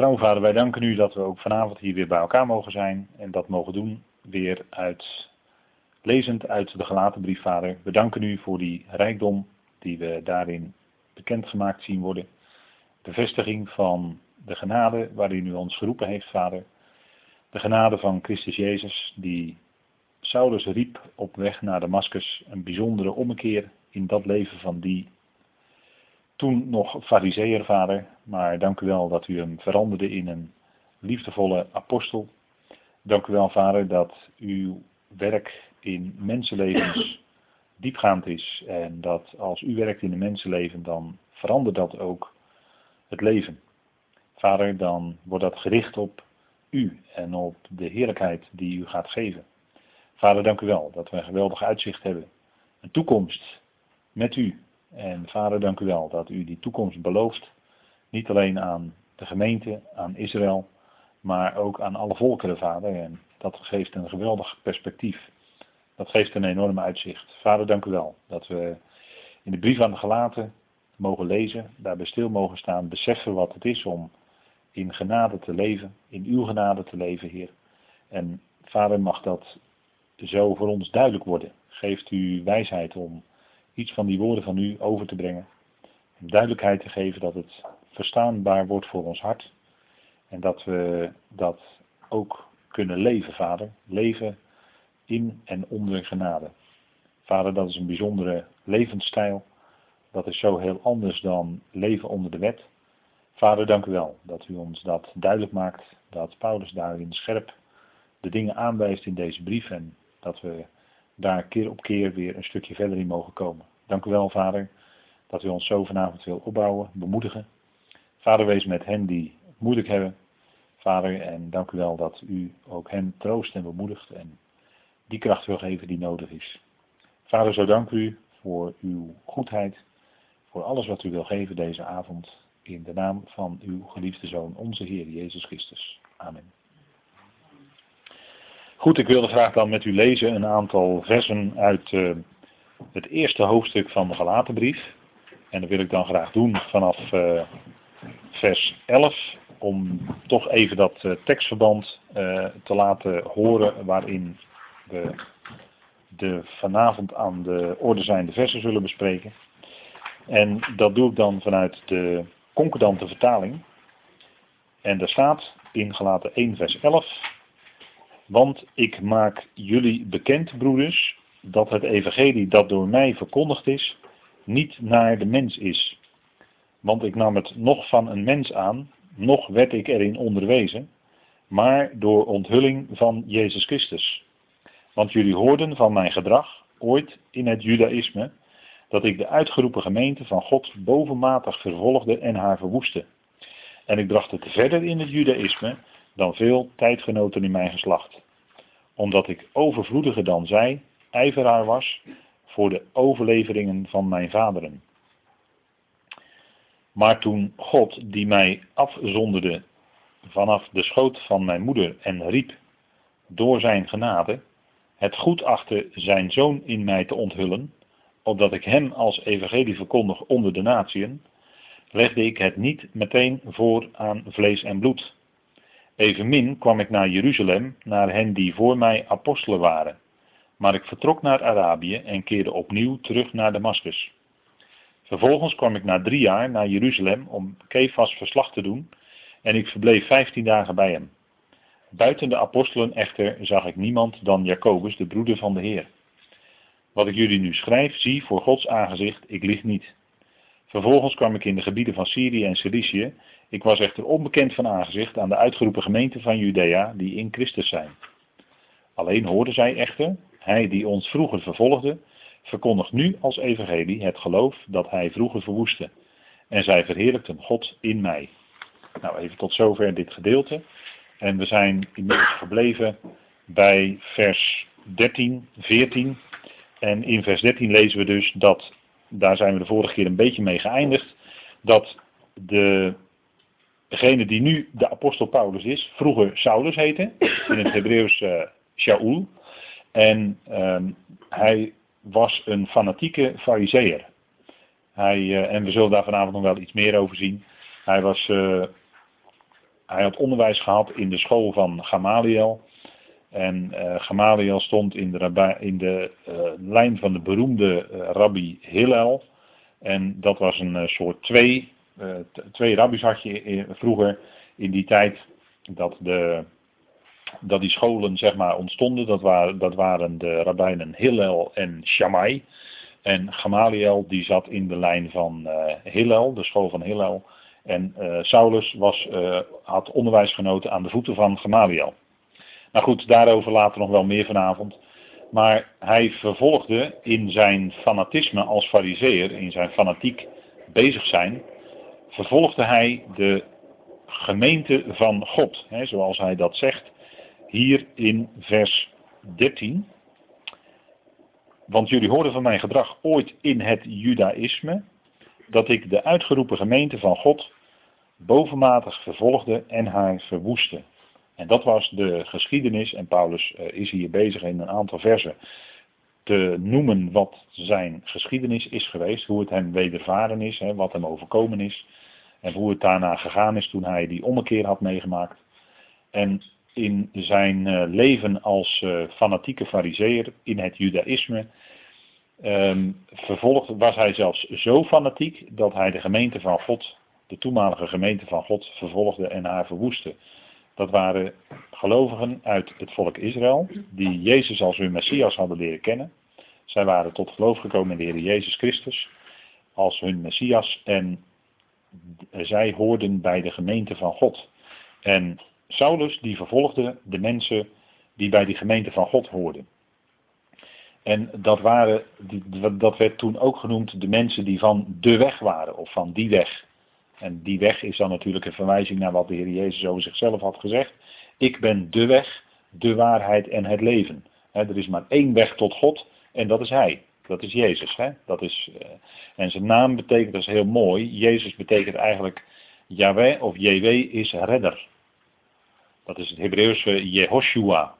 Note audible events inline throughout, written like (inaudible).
Trouw vader, wij danken u dat we ook vanavond hier weer bij elkaar mogen zijn en dat mogen doen weer uit, lezend uit de gelaten brief vader. We danken u voor die rijkdom die we daarin bekendgemaakt zien worden. Bevestiging van de genade waarin u ons geroepen heeft vader. De genade van Christus Jezus die Saulus riep op weg naar Damascus een bijzondere ommekeer in dat leven van die toen nog fariseer vader, maar dank u wel dat u hem veranderde in een liefdevolle apostel. Dank u wel vader dat uw werk in mensenlevens (coughs) diepgaand is en dat als u werkt in een mensenleven dan verandert dat ook het leven. Vader, dan wordt dat gericht op u en op de heerlijkheid die u gaat geven. Vader, dank u wel dat we een geweldig uitzicht hebben. Een toekomst met u. En vader, dank u wel dat u die toekomst belooft. Niet alleen aan de gemeente, aan Israël, maar ook aan alle volkeren, vader. En dat geeft een geweldig perspectief. Dat geeft een enorm uitzicht. Vader, dank u wel dat we in de brief aan de gelaten mogen lezen, daarbij stil mogen staan, beseffen wat het is om in genade te leven, in uw genade te leven, Heer. En Vader, mag dat zo voor ons duidelijk worden. Geeft u wijsheid om iets van die woorden van u over te brengen. En duidelijkheid te geven dat het verstaanbaar wordt voor ons hart. En dat we dat ook kunnen leven, Vader. Leven in en onder genade. Vader, dat is een bijzondere levensstijl. Dat is zo heel anders dan leven onder de wet. Vader, dank u wel dat u ons dat duidelijk maakt, dat Paulus daarin scherp de dingen aanwijst in deze brief en dat we daar keer op keer weer een stukje verder in mogen komen. Dank u wel, Vader, dat u ons zo vanavond wil opbouwen, bemoedigen. Vader, wees met hen die het moeilijk hebben. Vader, en dank u wel dat u ook hen troost en bemoedigt en die kracht wil geven die nodig is. Vader, zo dank u voor uw goedheid, voor alles wat u wil geven deze avond. In de naam van uw geliefde Zoon, onze Heer Jezus Christus. Amen. Goed, ik wilde graag dan met u lezen een aantal versen uit uh, het eerste hoofdstuk van de Galatenbrief. En dat wil ik dan graag doen vanaf uh, vers 11, om toch even dat uh, tekstverband te laten horen waarin we de vanavond aan de orde zijnde versen zullen bespreken. En dat doe ik dan vanuit de concordante vertaling. En daar staat in gelaten 1 vers 11. Want ik maak jullie bekend, broeders, dat het evangelie dat door mij verkondigd is, niet naar de mens is. Want ik nam het nog van een mens aan, nog werd ik erin onderwezen, maar door onthulling van Jezus Christus. Want jullie hoorden van mijn gedrag, ooit in het judaïsme, dat ik de uitgeroepen gemeente van God bovenmatig vervolgde en haar verwoestte. En ik bracht het verder in het judaïsme dan veel tijdgenoten in mijn geslacht. Omdat ik overvloediger dan zij ijveraar was voor de overleveringen van mijn vaderen. Maar toen God, die mij afzonderde vanaf de schoot van mijn moeder en riep door zijn genade, het goed achtte zijn zoon in mij te onthullen, opdat ik hem als evangelie verkondig onder de natieën, legde ik het niet meteen voor aan vlees en bloed. Evenmin kwam ik naar Jeruzalem, naar hen die voor mij apostelen waren. Maar ik vertrok naar Arabië en keerde opnieuw terug naar Damascus. Vervolgens kwam ik na drie jaar naar Jeruzalem om Kefas verslag te doen en ik verbleef vijftien dagen bij hem. Buiten de apostelen echter zag ik niemand dan Jacobus, de broeder van de Heer. Wat ik jullie nu schrijf, zie voor Gods aangezicht, ik lieg niet. Vervolgens kwam ik in de gebieden van Syrië en Cilicië. Ik was echter onbekend van aangezicht aan de uitgeroepen gemeenten van Judea die in Christus zijn. Alleen hoorden zij echter, hij die ons vroeger vervolgde, verkondigt nu als evangelie het geloof dat hij vroeger verwoestte. En zij verheerlijkten God in mij. Nou, even tot zover dit gedeelte. En we zijn inmiddels gebleven bij vers 13, 14 en in vers 13 lezen we dus dat, daar zijn we de vorige keer een beetje mee geëindigd, dat de, degene die nu de apostel Paulus is, vroeger Saulus heette, in het Hebreeuws uh, Shaul. En um, hij was een fanatieke fariseer. Hij, uh, en we zullen daar vanavond nog wel iets meer over zien. Hij was uh, hij had onderwijs gehad in de school van Gamaliel. En Gamaliel stond in de, lijn van de beroemde rabbi Hillel. En dat was een soort twee, twee rabbies had je vroeger in die tijd dat, de, dat die scholen zeg maar ontstonden. Dat waren, dat waren de rabbijnen Hillel en Shammai. En Gamaliel die zat in de lijn van Hillel, de school van Hillel. En Saulus was, had onderwijs genoten aan de voeten van Gamaliel. Nou goed, daarover later nog wel meer vanavond. Maar hij vervolgde in zijn fanatisme als fariseer, in zijn fanatiek bezig zijn, vervolgde hij de gemeente van God. Hè, zoals hij dat zegt hier in vers 13. Want jullie hoorden van mijn gedrag ooit in het judaïsme, dat ik de uitgeroepen gemeente van God bovenmatig vervolgde en haar verwoestte. En dat was de geschiedenis, en Paulus eh, is hier bezig in een aantal versen te noemen wat zijn geschiedenis is geweest, hoe het hem wedervaren is, wat hem overkomen is, en hoe het daarna gegaan is toen hij die ommekeer had meegemaakt. En in zijn eh, leven als uh, fanatieke fariseer in het judaïsme um, vervolgd was hij zelfs zo fanatiek dat hij de gemeente van God, de toenmalige gemeente van God, vervolgde en haar verwoestte. Dat waren gelovigen uit het volk Israël, die Jezus als hun Messias hadden leren kennen. Zij waren tot geloof gekomen in de Heer Jezus Christus als hun Messias en zij hoorden bij de gemeente van God. En Saulus die vervolgde de mensen die bij die gemeente van God hoorden. En dat, waren, dat werd toen ook genoemd de mensen die van de weg waren, of van die weg. En die weg is dan natuurlijk een verwijzing naar wat de Heer Jezus over zichzelf had gezegd. Ik ben de weg, de waarheid en het leven. er is maar één weg tot God en dat is Hij. Dat is Jezus. Dat is, eh, en zijn naam betekent, dat is heel mooi, Jezus betekent eigenlijk Yahweh of JW is redder. Dat is het Hebreeuwse Jehoshua.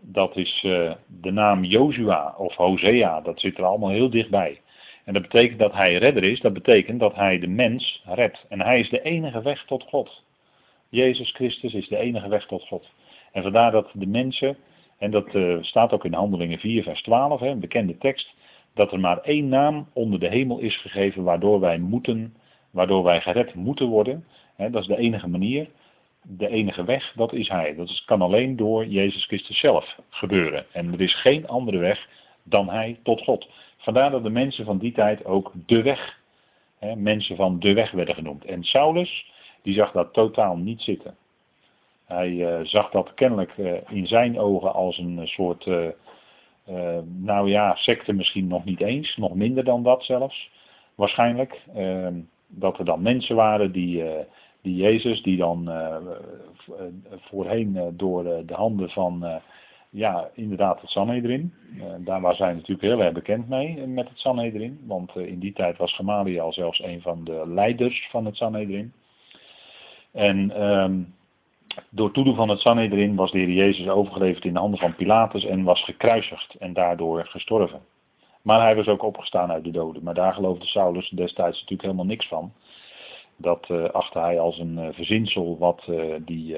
dat is uh, de naam Jozua of Hosea, dat zit er allemaal heel dichtbij. En dat betekent dat hij redder is, dat betekent dat hij de mens redt. En hij is de enige weg tot God. Jezus Christus is de enige weg tot God. En vandaar dat de mensen, en dat uh, staat ook in Handelingen 4, vers 12, hè, een bekende tekst, dat er maar één naam onder de hemel is gegeven waardoor wij moeten, waardoor wij gered moeten worden. Hè, dat is de enige manier, de enige weg, dat is Hij. Dat kan alleen door Jezus Christus zelf gebeuren. En er is geen andere weg dan Hij tot God. Vandaar dat de mensen van die tijd ook de weg, hè, mensen van de weg werden genoemd. En Saulus, die zag dat totaal niet zitten. Hij uh, zag dat kennelijk uh, in zijn ogen als een soort, uh, nou ja, secte misschien nog niet eens, nog minder dan dat zelfs, waarschijnlijk. Ehm, dat er dan mensen waren die, die Jezus, die dan voorheen door de handen van ja, inderdaad het Sanhedrin. Uh, daar was hij natuurlijk heel erg bekend mee eh, met het Sanhedrin. Want in die tijd was Gamaliel zelfs een van de leiders van het Sanhedrin. En um, door toedoen van het Sanhedrin was de Heer Jezus overgeleverd in de handen van Pilatus en was gekruisigd en daardoor gestorven. Maar hij was ook opgestaan uit de doden. Maar daar geloofde Saulus destijds natuurlijk helemaal niks van. Dat uh, hij als een uh, verzinsel wat uh, die,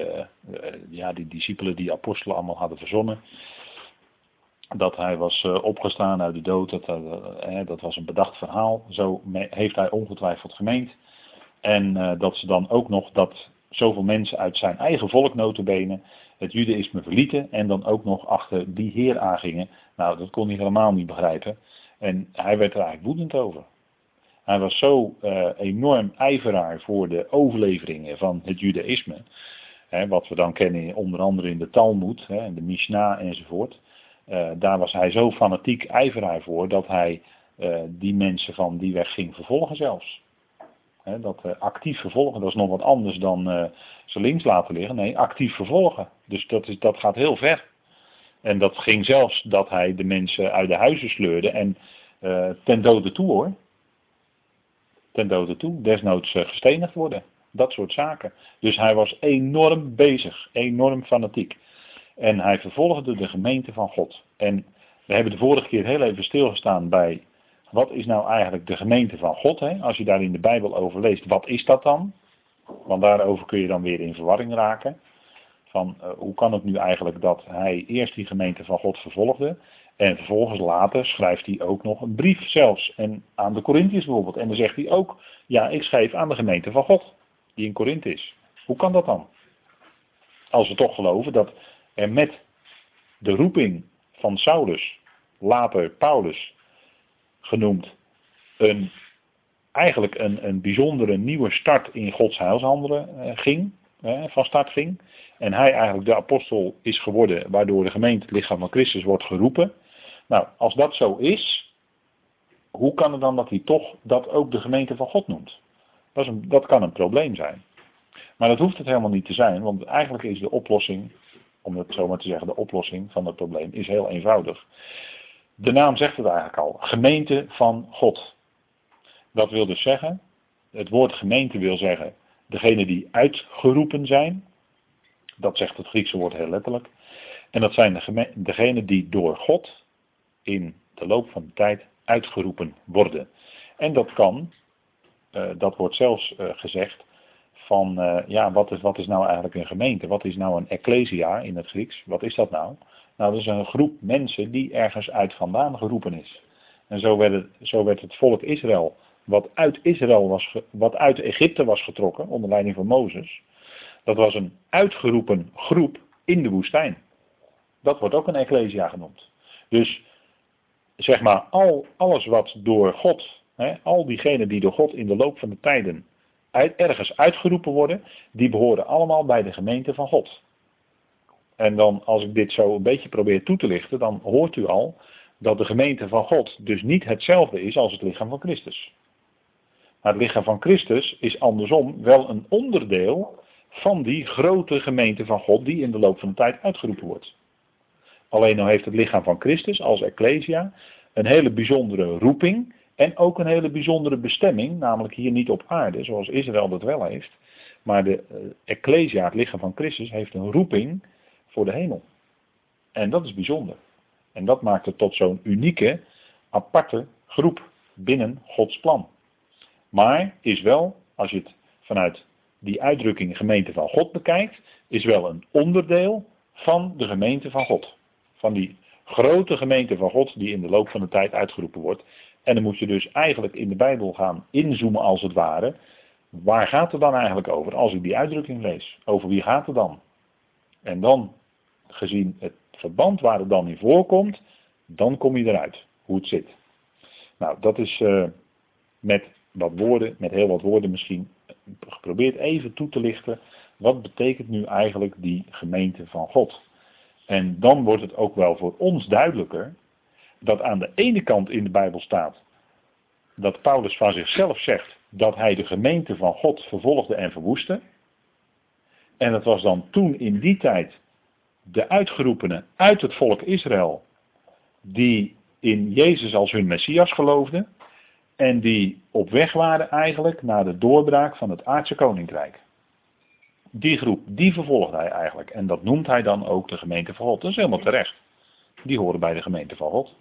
ja, die discipelen, die apostelen allemaal hadden verzonnen. Dat hij was opgestaan uit de dood, dat, dat was een bedacht verhaal. Zo heeft hij ongetwijfeld gemeend. En dat ze dan ook nog dat zoveel mensen uit zijn eigen volk notenbenen het judaïsme verlieten en dan ook nog achter die heer aangingen. Nou, dat kon hij helemaal niet begrijpen. En hij werd er eigenlijk woedend over. Hij was zo uh, enorm ijveraar voor de overleveringen van het judaïsme. Hè, wat we dan kennen onder andere in de Talmud, hè, de Mishnah enzovoort. Uh, daar was hij zo fanatiek ijveraar voor dat hij uh, die mensen van die weg ging vervolgen zelfs. Hè, dat actief vervolgen, dat is nog wat anders dan ze links laten liggen. Nee, actief vervolgen. Dus dat, is, dat gaat heel ver. En dat ging zelfs dat hij de mensen uit de huizen sleurde en ten dode toe hoor ten dode toe, desnoods eh, gestenigd worden. Dat soort zaken. Dus hij was enorm bezig, enorm fanatiek. En hij vervolgde de gemeente van God. En we hebben de vorige keer heel even stilgestaan bij wat is nou eigenlijk de gemeente van God. Hè? Als je daar in de Bijbel over leest, wat is dat dan? Want daarover kun je dan weer in verwarring raken. Van uh, hoe kan het nu eigenlijk dat hij eerst die gemeente van God vervolgde. En vervolgens later schrijft hij ook nog een brief zelfs. En aan de Corinthiërs bijvoorbeeld. En dan zegt hij ook, ja ik schrijf aan de gemeente van God. Die in Korinthe is. Hoe kan dat dan? Als we toch geloven dat er met de roeping van Saulus, later Paulus genoemd, een, eigenlijk een, een bijzondere nieuwe start in Gods heilshandelen eh, ging, van start ging. En hij eigenlijk de apostel is geworden, waardoor de gemeente het lichaam van Christus wordt geroepen. Nou, als dat zo is, hoe kan het dan dat hij toch dat ook de gemeente van God noemt? Dat, is een, dat kan een probleem zijn. Maar dat hoeft het helemaal niet te zijn, want eigenlijk is de oplossing, om het zo maar te zeggen, de oplossing van het probleem is heel eenvoudig. De naam zegt het eigenlijk al, gemeente van God. Dat wil dus zeggen, het woord gemeente wil zeggen, degene die uitgeroepen zijn. Dat zegt het Griekse woord heel letterlijk. En dat zijn de degenen die door God in de loop van de tijd uitgeroepen worden. En dat kan, uh, dat wordt zelfs uh, gezegd, van uh, ja, wat is, wat is nou eigenlijk een gemeente? Wat is nou een ecclesia in het Grieks? Wat is dat nou? Nou, dat is een groep mensen die ergens uit vandaan geroepen is. En zo werd het, zo werd het volk Israël, wat uit Israël was, wat uit Egypte was getrokken, onder leiding van Mozes, dat was een uitgeroepen groep in de woestijn. Dat wordt ook een ecclesia genoemd. Dus zeg maar, al, alles wat door God, hè, al diegenen die door God in de loop van de tijden uit, ergens uitgeroepen worden, die behoren allemaal bij de gemeente van God. En dan, als ik dit zo een beetje probeer toe te lichten, dan hoort u al dat de gemeente van God dus niet hetzelfde is als het lichaam van Christus. Maar het lichaam van Christus is andersom wel een onderdeel van die grote gemeente van God die in de loop van de tijd uitgeroepen wordt. Alleen nou heeft het lichaam van Christus als Ecclesia een hele bijzondere roeping en ook een hele bijzondere bestemming, namelijk hier niet op aarde, zoals Israël dat wel heeft. Maar de uh, Ecclesia, het lichaam van Christus, heeft een roeping voor de hemel. En dat is bijzonder. En dat maakt het tot zo'n unieke, aparte groep binnen Gods plan. Maar is wel, als je het vanuit die uitdrukking gemeente van God bekijkt, is wel een onderdeel van de gemeente van God. Van die grote gemeente van God die in de loop van de tijd uitgeroepen wordt. En dan moet je dus eigenlijk in de Bijbel gaan inzoomen als het ware. Waar gaat het dan eigenlijk over als ik die uitdrukking lees? Over wie gaat het dan? En dan, gezien het verband waar het dan in voorkomt, dan kom je eruit hoe het zit. Nou, dat is uh, met wat woorden, met heel wat woorden misschien, geprobeerd even toe te lichten. Wat betekent nu eigenlijk die gemeente van God? En dan wordt het ook wel voor ons duidelijker dat aan de ene kant in de Bijbel staat dat Paulus van zichzelf zegt dat hij de gemeente van God vervolgde en verwoestte. En het was dan toen in die tijd de uitgeroepenen uit het volk Israël die in Jezus als hun Messias geloofden en die op weg waren eigenlijk naar de doorbraak van het aardse koninkrijk. Die groep, die vervolgde hij eigenlijk. En dat noemt hij dan ook de gemeente van God. Dat is helemaal terecht. Die horen bij de gemeente van God.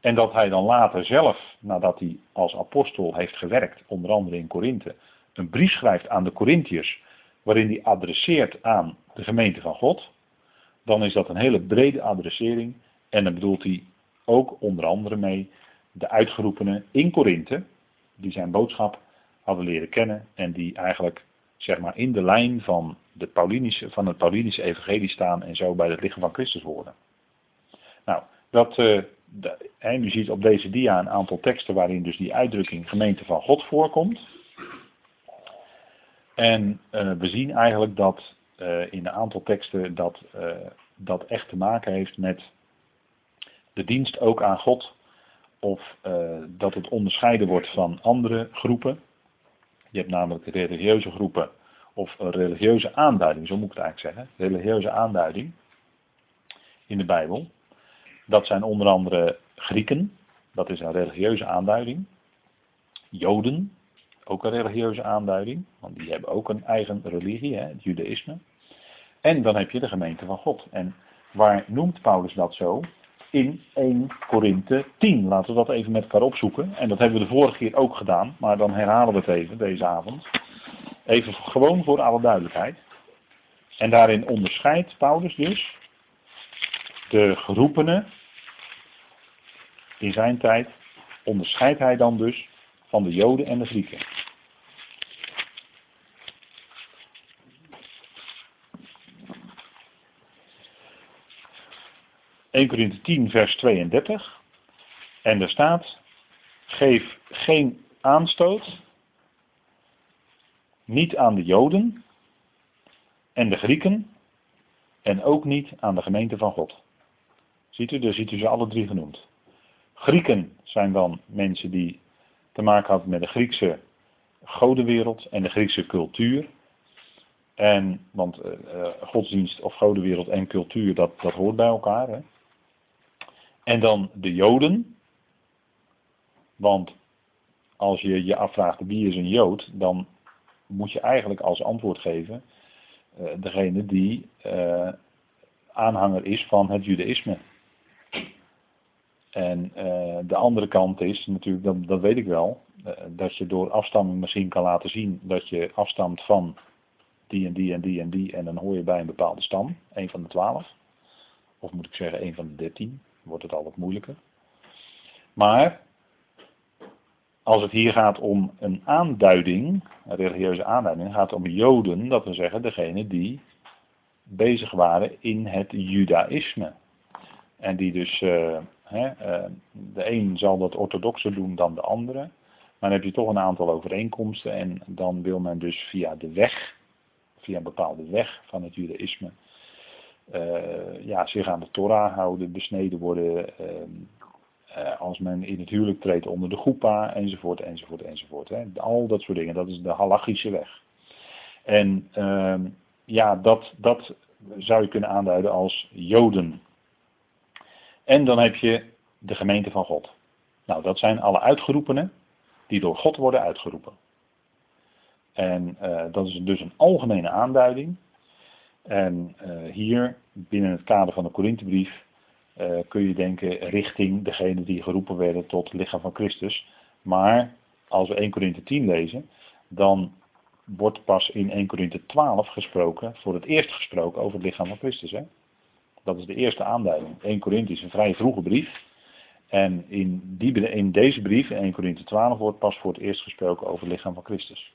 En dat hij dan later zelf, nadat hij als apostel heeft gewerkt, onder andere in Korinthe, een brief schrijft aan de Corinthiërs, waarin hij adresseert aan de gemeente van God, dan is dat een hele brede adressering. En dan bedoelt hij ook onder andere mee de uitgeroepenen in Korinthe, die zijn boodschap hadden leren kennen en die eigenlijk zeg maar in de lijn van, de Paulinische, van het Paulinische evangelie staan en zo bij het lichaam van Christus worden. Nou, dat, en u ziet op deze dia een aantal teksten waarin dus die uitdrukking gemeente van God voorkomt. En uh, we zien eigenlijk dat uh, in een aantal teksten dat, dat echt te maken heeft met de dienst ook aan God of dat het onderscheiden wordt van andere groepen. Je hebt namelijk religieuze groepen of een religieuze aanduiding, zo moet ik het eigenlijk zeggen. Religieuze aanduiding in de Bijbel. Dat zijn onder andere Grieken, dat is een religieuze aanduiding. Joden, ook een religieuze aanduiding, want die hebben ook een eigen religie, hè, het Judaïsme. En dan heb je de gemeente van God. En waar noemt Paulus dat zo? in 1 Korinthe 10. Laten we dat even met elkaar opzoeken. En dat hebben we de vorige keer ook gedaan, maar dan herhalen we het even deze avond. Even gewoon voor alle duidelijkheid. En daarin onderscheidt Paulus dus de geroepenen in zijn tijd, onderscheidt hij dan dus van de Joden en de Grieken. 1 Corinthië 10, vers 32. En er staat: Geef geen aanstoot, niet aan de Joden en de Grieken, en ook niet aan de gemeente van God. Ziet u, daar ziet u ze alle drie genoemd. Grieken zijn dan mensen die te maken hadden met de Griekse godenwereld en de Griekse cultuur. En, want uh, godsdienst of godenwereld en cultuur, dat, dat hoort bij elkaar. Hè? En dan de Joden. Want als je je afvraagt wie is een Jood, dan moet je eigenlijk als antwoord geven uh, degene die uh, aanhanger is van het Judaïsme. En uh, de andere kant is natuurlijk, dat, dat weet ik wel, dat je door afstamming misschien kan laten zien dat je afstamt van die en die en die en die en dan hoor je bij een bepaalde stam, een van de twaalf. Of moet ik zeggen, een van de dertien wordt het al wat moeilijker. Maar als het hier gaat om een aanduiding, een religieuze aanduiding, gaat het om Joden, dat we zeggen degene die bezig waren in het Judaïsme. En die dus, hè, uh, de een zal dat orthodoxer doen dan de andere. Maar dan heb je toch een aantal overeenkomsten en dan wil men dus via de weg, via een bepaalde weg van het Judaïsme, ja, zich aan de Torah houden, besneden worden, uh, als men in het huwelijk treedt onder de goepa, enzovoort, enzovoort, enzovoort. Hè. Al dat soort dingen, dat is de halachische weg. En uh, ja, dat, dat zou je kunnen aanduiden als Joden. En dan heb je de gemeente van God. Nou, dat zijn alle uitgeroepenen die door God worden uitgeroepen. En uh, dat is dus een algemene aanduiding. En uh, hier, binnen het kader van de Korinthebrief, uh, kun je denken richting degene die geroepen werden tot het lichaam van Christus. Maar als we 1 Korinthe 10 lezen, dan wordt pas in 1 Korinthe 12 gesproken, voor het eerst gesproken over het lichaam van Christus. Hè? Dat is de eerste aanduiding. 1 Korinthe is een vrij vroege brief. En in, die, in deze brief, in 1 Korinthe 12, wordt pas voor het eerst gesproken over het lichaam van Christus.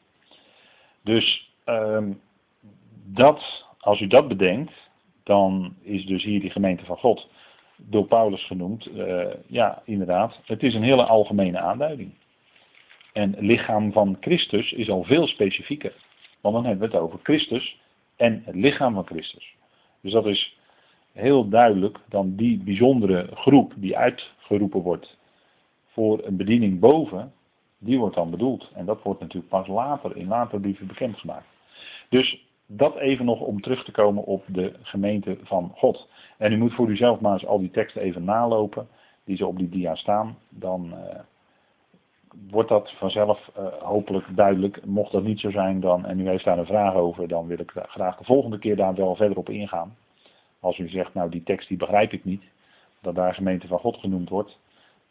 Dus um, dat als u dat bedenkt, dan is dus hier die gemeente van God door Paulus genoemd. Uh, ja, inderdaad, het is een hele algemene aanduiding. En lichaam van Christus is al veel specifieker. Want dan hebben we het over Christus en het lichaam van Christus. Dus dat is heel duidelijk dan die bijzondere groep die uitgeroepen wordt voor een bediening boven, die wordt dan bedoeld. En dat wordt natuurlijk pas later, in later brieven bekendgemaakt. Dus dat even nog om terug te komen op de gemeente van God. En u moet voor uzelf maar eens al die teksten even nalopen, die zo op die dia staan. Dan uh, wordt dat vanzelf uh, hopelijk duidelijk. Mocht dat niet zo zijn dan, en u heeft daar een vraag over, dan wil ik graag de volgende keer daar wel verder op ingaan. Als u zegt, nou die tekst die begrijp ik niet, dat daar gemeente van God genoemd wordt,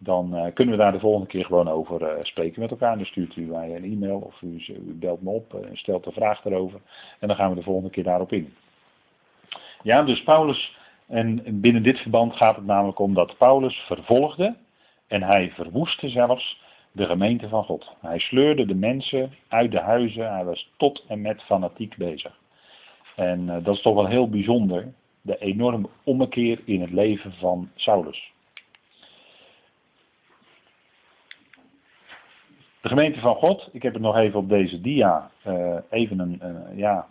dan uh, kunnen we daar de volgende keer gewoon over uh, spreken met elkaar. Dan stuurt u mij een e-mail of u, belt me op en stelt een vraag erover. En dan gaan we de volgende keer daarop in. Ja, dus Paulus, en binnen dit verband gaat het namelijk om dat Paulus vervolgde en hij verwoestte zelfs de gemeente van God. Hij sleurde de mensen uit de huizen, hij was tot en met fanatiek bezig. En dat is toch wel heel bijzonder, de enorme ommekeer in het leven van Saulus. De gemeente van God, ik heb het nog even op deze dia, uh, even een, uh, ja,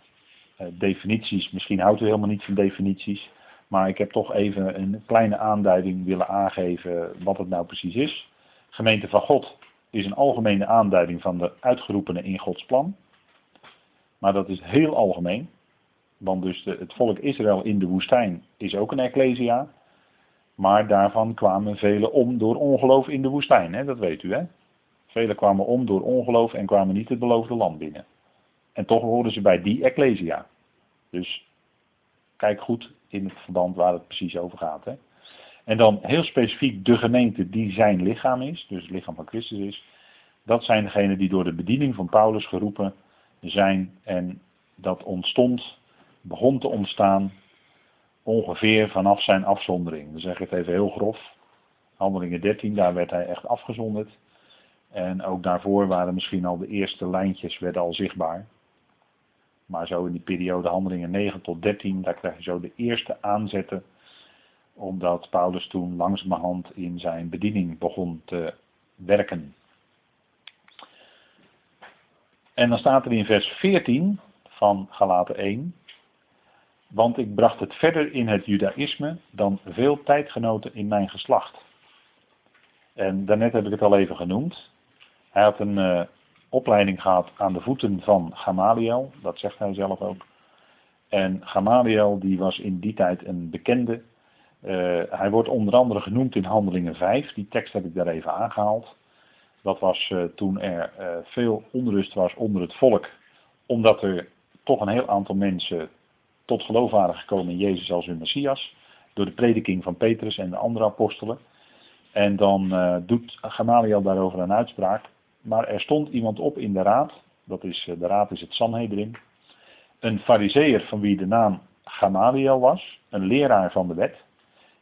uh, definities, misschien houdt u helemaal niet van definities, maar ik heb toch even een kleine aanduiding willen aangeven wat het nou precies is. Gemeente van God is een algemene aanduiding van de uitgeroepenen in Gods plan, maar dat is heel algemeen, want dus het volk Israël in de woestijn is ook een ecclesia, maar daarvan kwamen velen om door ongeloof in de woestijn, hè? dat weet u hè. Velen kwamen om door ongeloof en kwamen niet het beloofde land binnen. En toch hoorden ze bij die Ecclesia. Dus kijk goed in het verband waar het precies over gaat. Hè. En dan heel specifiek de gemeente die zijn lichaam is, dus het lichaam van Christus is. Dat zijn degenen die door de bediening van Paulus geroepen zijn. En dat ontstond, begon te ontstaan ongeveer vanaf zijn afzondering. Dan zeg ik het even heel grof. Handelingen 13, daar werd hij echt afgezonderd. En ook daarvoor waren misschien al de eerste lijntjes werden al zichtbaar. Maar zo in die periode handelingen 9 tot 13, daar krijg je zo de eerste aanzetten. Omdat Paulus toen langzamerhand in zijn bediening begon te werken. En dan staat er in vers 14 van Galaten 1. Want ik bracht het verder in het judaïsme dan veel tijdgenoten in mijn geslacht. En daarnet heb ik het al even genoemd. Hij had een uh, opleiding gehad aan de voeten van Gamaliel, dat zegt hij zelf ook. En Gamaliel die was in die tijd een bekende. Uh, hij wordt onder andere genoemd in Handelingen 5, die tekst heb ik daar even aangehaald. Dat was uh, toen er veel onrust was onder het volk, omdat er toch een heel aantal mensen tot geloof waren gekomen in Jezus als hun Messias. Door de prediking van Petrus en de andere apostelen. En dan doet Gamaliel daarover een uitspraak. Maar er stond iemand op in de raad. Dat is, eh, de raad is het Sanhedrin. Een fariseer van wie de naam Gamaliel was. Een leraar van de wet.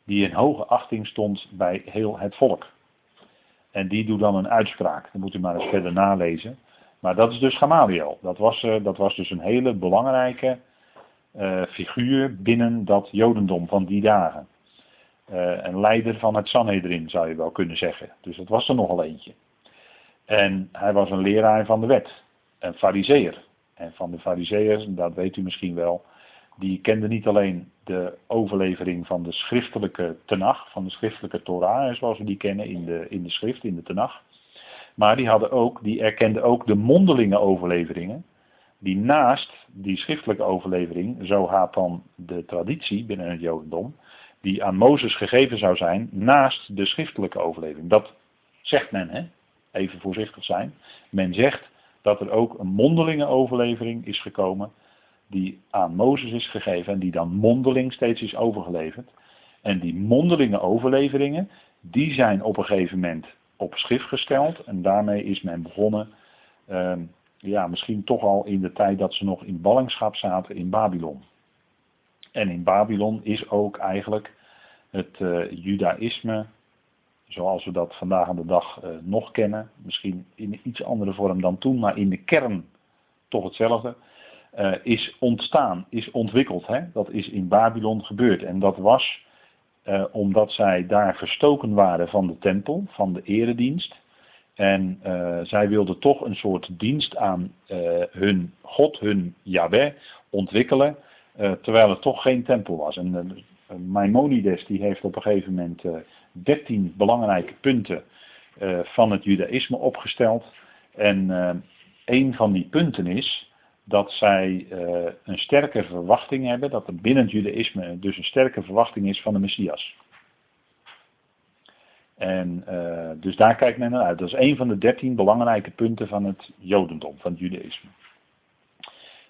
Die in hoge achting stond bij heel het volk. En die doet dan een uitspraak. Dan moet u maar eens verder nalezen. Maar dat is dus Gamaliel. Dat was, uh, dat was dus een hele belangrijke uh, figuur binnen dat Jodendom van die dagen. Een leider van het Sanhedrin zou je wel kunnen zeggen. Dus dat was er nogal eentje. En hij was een leraar van de wet. Een fariseer. En van de fariseërs, dat weet u misschien wel, die kenden niet alleen de overlevering van de schriftelijke tenach, van de schriftelijke Torah, zoals we die kennen in de, in de schrift, in de tenach. Maar die, hadden ook, die erkenden ook de mondelinge overleveringen die naast die schriftelijke overlevering, zo gaat dan de traditie binnen het Jodendom, die aan Mozes gegeven zou zijn, naast de schriftelijke overlevering. Dat zegt men, hè? Even voorzichtig zijn. Men zegt dat er ook een mondelinge overlevering is gekomen, die aan Mozes is gegeven en die dan mondeling steeds is overgeleverd. En die mondelinge overleveringen, die zijn op een gegeven moment op schrift gesteld en daarmee is men begonnen. Uh, ja, misschien toch al in de tijd dat ze nog in ballingschap zaten in Babylon. En in Babylon is ook eigenlijk het uh, judaïsme, zoals we dat vandaag aan de dag uh, nog kennen, misschien in iets andere vorm dan toen, maar in de kern toch hetzelfde, uh, is ontstaan, is ontwikkeld. Hè? Dat is in Babylon gebeurd. En dat was omdat zij daar verstoken waren van de tempel, van de eredienst. En zij wilden toch een soort dienst aan hun God, hun Yahweh, ontwikkelen, terwijl het toch geen tempel was. En Maimonides die heeft op een gegeven moment dertien belangrijke punten van het judaïsme opgesteld. En een van die punten is dat zij een sterke verwachting hebben, dat er binnen het judaïsme dus een sterke verwachting is van de Messias. En dus daar kijkt men naar uit. Dat is een van de dertien belangrijke punten van het Jodendom, van het Judaïsme.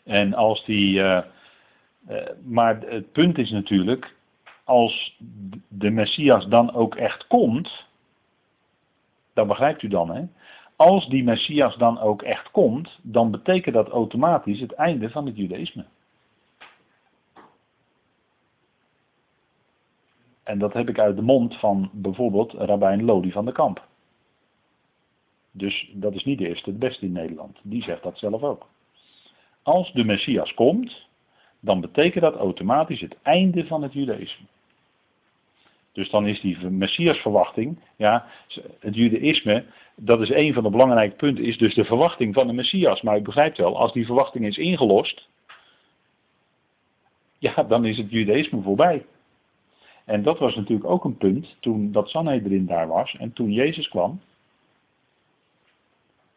En als die. Maar het punt is natuurlijk, als de Messias dan ook echt komt, dat begrijpt u dan, hè? Als die Messias dan ook echt komt, dan betekent dat automatisch het einde van het Judaïsme. En dat heb ik uit de mond van bijvoorbeeld Rabijn Lodi van de Kamp. Dus dat is niet de eerste, het beste in Nederland. Die zegt dat zelf ook. Als de Messias komt, dan betekent dat automatisch het einde van het judaïsme. Dus dan is die Messiasverwachting, ja, het judaïsme, dat is een van de belangrijke punten, is dus de verwachting van de Messias. Maar u begrijpt wel, als die verwachting is ingelost, ja, dan is het judaïsme voorbij. En dat was natuurlijk ook een punt toen dat Sanhedrin daar was en toen Jezus kwam.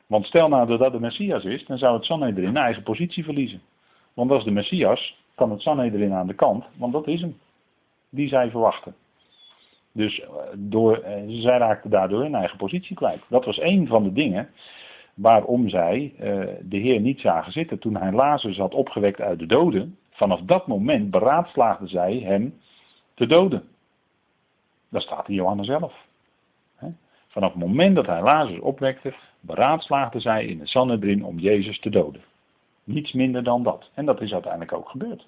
Want stel nou dat dat de Messias is, dan zou het Sanhedrin een eigen positie verliezen. Want als de Messias, kan het Sanhedrin aan de kant, want dat is hem. Die zij verwachten. Dus eh, door, eh, zij raakten daardoor hun eigen positie kwijt. Dat was een van de dingen waarom zij uh, de Heer niet zagen zitten. Toen hij Lazarus had opgewekt uit de doden, vanaf dat moment beraadslaagden zij hem te doden. Dat staat in Johannes zelf. Vanaf het moment dat hij Lazarus opwekte, beraadslaagde zij in de Sanhedrin om Jezus te doden. Niets minder dan dat. En dat is uiteindelijk ook gebeurd.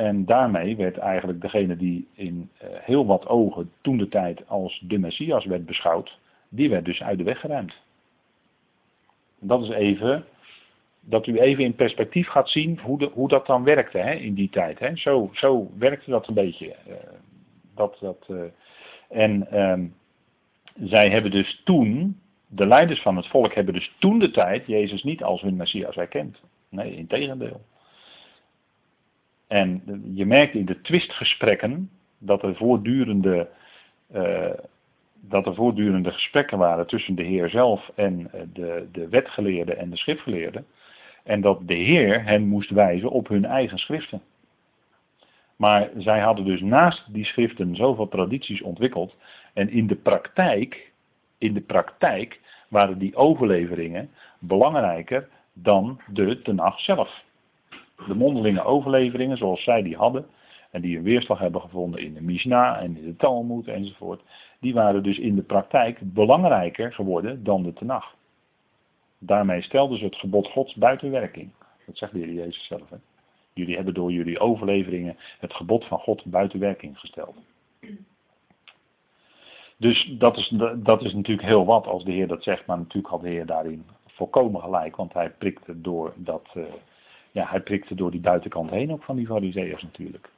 En daarmee werd eigenlijk degene die in eh, heel wat ogen toen de tijd als de Messias werd beschouwd, die werd dus uit de weg geruimd. Dat is even, dat u even in perspectief gaat zien hoe, de, hoe dat dan werkte hè, in die tijd. Hè. Zo, zo werkte dat een beetje. Uh, dat, dat, uh, en um, zij hebben dus toen, de leiders van het volk hebben dus toen de tijd Jezus niet als hun Messias erkend. Nee, in tegendeel. En je merkt in de twistgesprekken dat er voortdurende, uh, dat er voortdurende gesprekken waren tussen de Heer zelf en eh, de, de wetgeleerden en de schriftgeleerden. En dat de Heer hen moest wijzen op hun eigen schriften. Maar zij hadden dus naast die schriften zoveel tradities ontwikkeld. En in de praktijk, in de praktijk waren die overleveringen belangrijker dan de tenag zelf de mondelinge overleveringen zoals zij die hadden, en die een weerslag hebben gevonden in de Mishnah en in de Talmud enzovoort, die waren dus in de praktijk belangrijker geworden dan de Tenach. Daarmee stelden ze het gebod Gods buiten werking. Dat zegt de Heer Jezus zelf. Hè? Jullie hebben door jullie overleveringen het gebod van God buiten werking gesteld. Dus dat is, dat is natuurlijk heel wat als de Heer dat zegt, maar natuurlijk had de Heer daarin volkomen gelijk, want hij prikte door dat, uh, ja, hij prikte door die buitenkant heen ook van die fariseërs natuurlijk.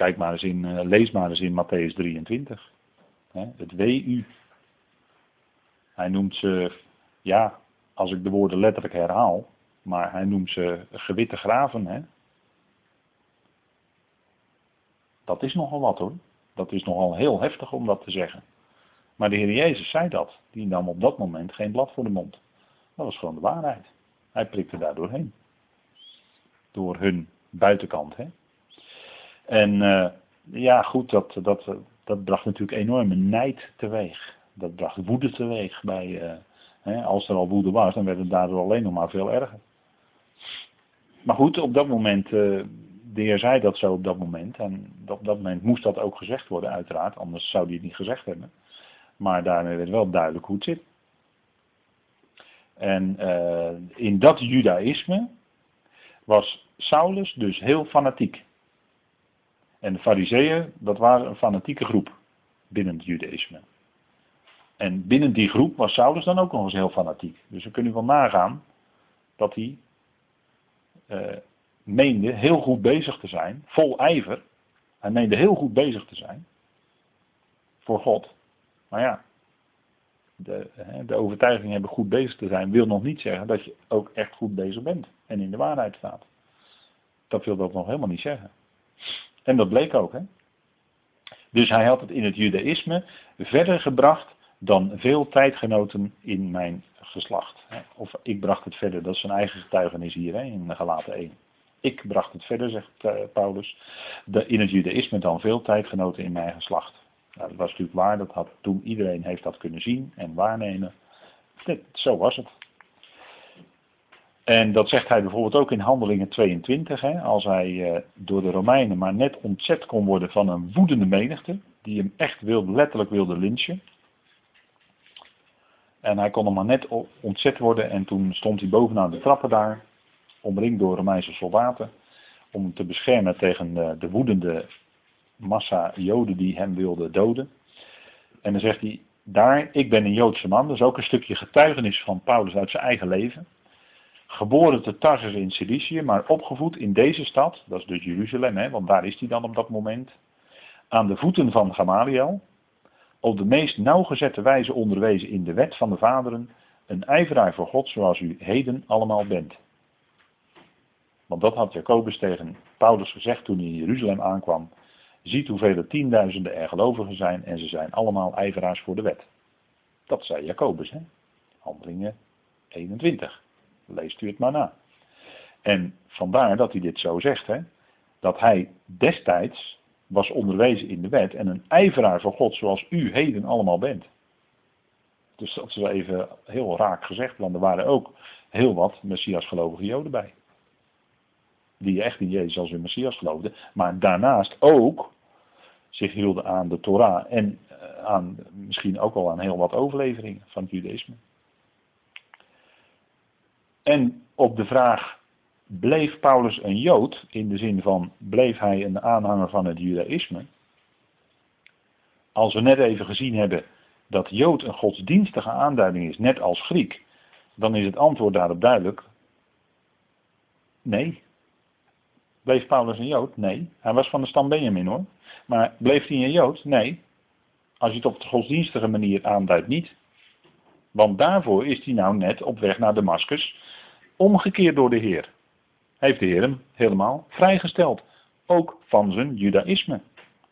Kijk maar eens in, uh, lees maar eens in Matthäus 23. Het WU. Hij noemt ze, ja, als ik de woorden letterlijk herhaal, maar hij noemt ze gewitte graven. Hè? Dat is nogal wat hoor. Dat is nogal heel heftig om dat te zeggen. Maar de Heer Jezus zei dat. Die nam op dat moment geen blad voor de mond. Dat was gewoon de waarheid. Hij prikte daar doorheen door hun buitenkant. Hè? En uh, ja, goed, dat, dat, dat bracht natuurlijk enorme nijd teweeg. Dat bracht woede teweeg. Bij, uh, hè, als er al woede was, dan werd het daardoor alleen nog maar veel erger. Maar goed, op dat moment, uh, de heer zei dat zo op dat moment. En op dat moment moest dat ook gezegd worden, uiteraard. Anders zou hij het niet gezegd hebben. Maar daarmee werd wel duidelijk hoe het zit. En in dat judaïsme, was Saulus dus heel fanatiek. En de fariseeën, dat waren een fanatieke groep binnen het judaïsme. En binnen die groep was Saulus dan ook nog eens heel fanatiek. Dus we kunnen wel nagaan dat hij uh, meende heel goed bezig te zijn, vol ijver. Hij meende heel goed bezig te zijn voor God. Maar ja, de, de overtuiging hebben goed bezig te zijn, wil nog niet zeggen dat je ook echt goed bezig bent en in de waarheid staat. Dat wil dat nog helemaal niet zeggen. En dat bleek ook. Hè? Dus hij had het in het judaïsme verder gebracht dan veel tijdgenoten in mijn geslacht. Of ik bracht het verder, dat is zijn eigen getuigenis hier hè, in Galaten 1. Ik bracht het verder, zegt uh, Paulus, in het judaïsme dan veel tijdgenoten in mijn geslacht. Nou, dat was natuurlijk waar, dat had toen iedereen heeft dat kunnen zien en waarnemen. zo was het. En dat zegt hij bijvoorbeeld ook in Handelingen 22, hè, als hij uh, door de Romeinen maar net ontzet kon worden van een woedende menigte, die hem echt wilde, letterlijk wilde lynchen. En hij kon er maar net ontzet worden en toen stond hij bovenaan de trappen daar, omringd door Romeinse soldaten, om hem te beschermen tegen de, de woedende massa Joden die hem wilden doden. En dan zegt hij, daar, ik ben een Joodse man, dat is ook een stukje getuigenis van Paulus uit zijn eigen leven. Geboren te Tarsus in Cilicië, maar opgevoed in deze stad, dat is dus Jeruzalem, hè, want daar is hij dan op dat moment. Aan de voeten van Gamaliel, op de meest nauwgezette wijze onderwezen in de wet van de vaderen, een ijveraar voor God zoals u heden allemaal bent. Want dat had Jacobus tegen Paulus gezegd toen hij in Jeruzalem aankwam. Ziet hoeveel tienduizenden er gelovigen zijn en ze zijn allemaal ijveraars voor de wet. Dat zei Jacobus, hè? Handelingen 21. Leest u het maar na. En vandaar dat hij dit zo zegt, hè? Dat hij destijds was onderwezen in de wet en een ijveraar voor God zoals u heden allemaal bent. Dus dat is even heel raak gezegd, want er waren ook heel wat Messias gelovige Joden bij die echt in Jezus als hun Messias geloofden, maar daarnaast ook zich hielden aan de Torah en eh, aan, misschien ook wel aan heel wat overleveringen van het judaïsme. En op de vraag, bleef Paulus een Jood, in de zin van, bleef hij een aanhanger van het Judaïsme? Als we net even gezien hebben dat Jood een godsdienstige aanduiding is, net als Griek, dan is het antwoord daarop duidelijk. Nee. Bleef Paulus een Jood? Nee. Hij was van de stam Benjamin hoor. Maar bleef hij een Jood? Nee. Als je het op de godsdienstige manier aanduidt, niet. Want daarvoor is hij nou net op weg naar Damascus, omgekeerd door de Heer. Heeft de Heer hem helemaal vrijgesteld. Ook van zijn judaïsme.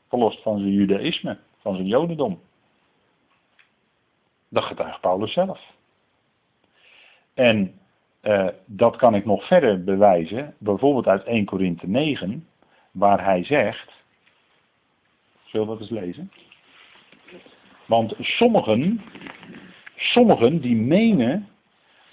Verlost van zijn judaïsme, van zijn jodendom. Dat getuigt Paulus zelf. En uh, dat kan ik nog verder bewijzen, bijvoorbeeld uit 1 Korinthe 9, waar hij zegt, zullen we dat eens lezen? Want sommigen, sommigen die menen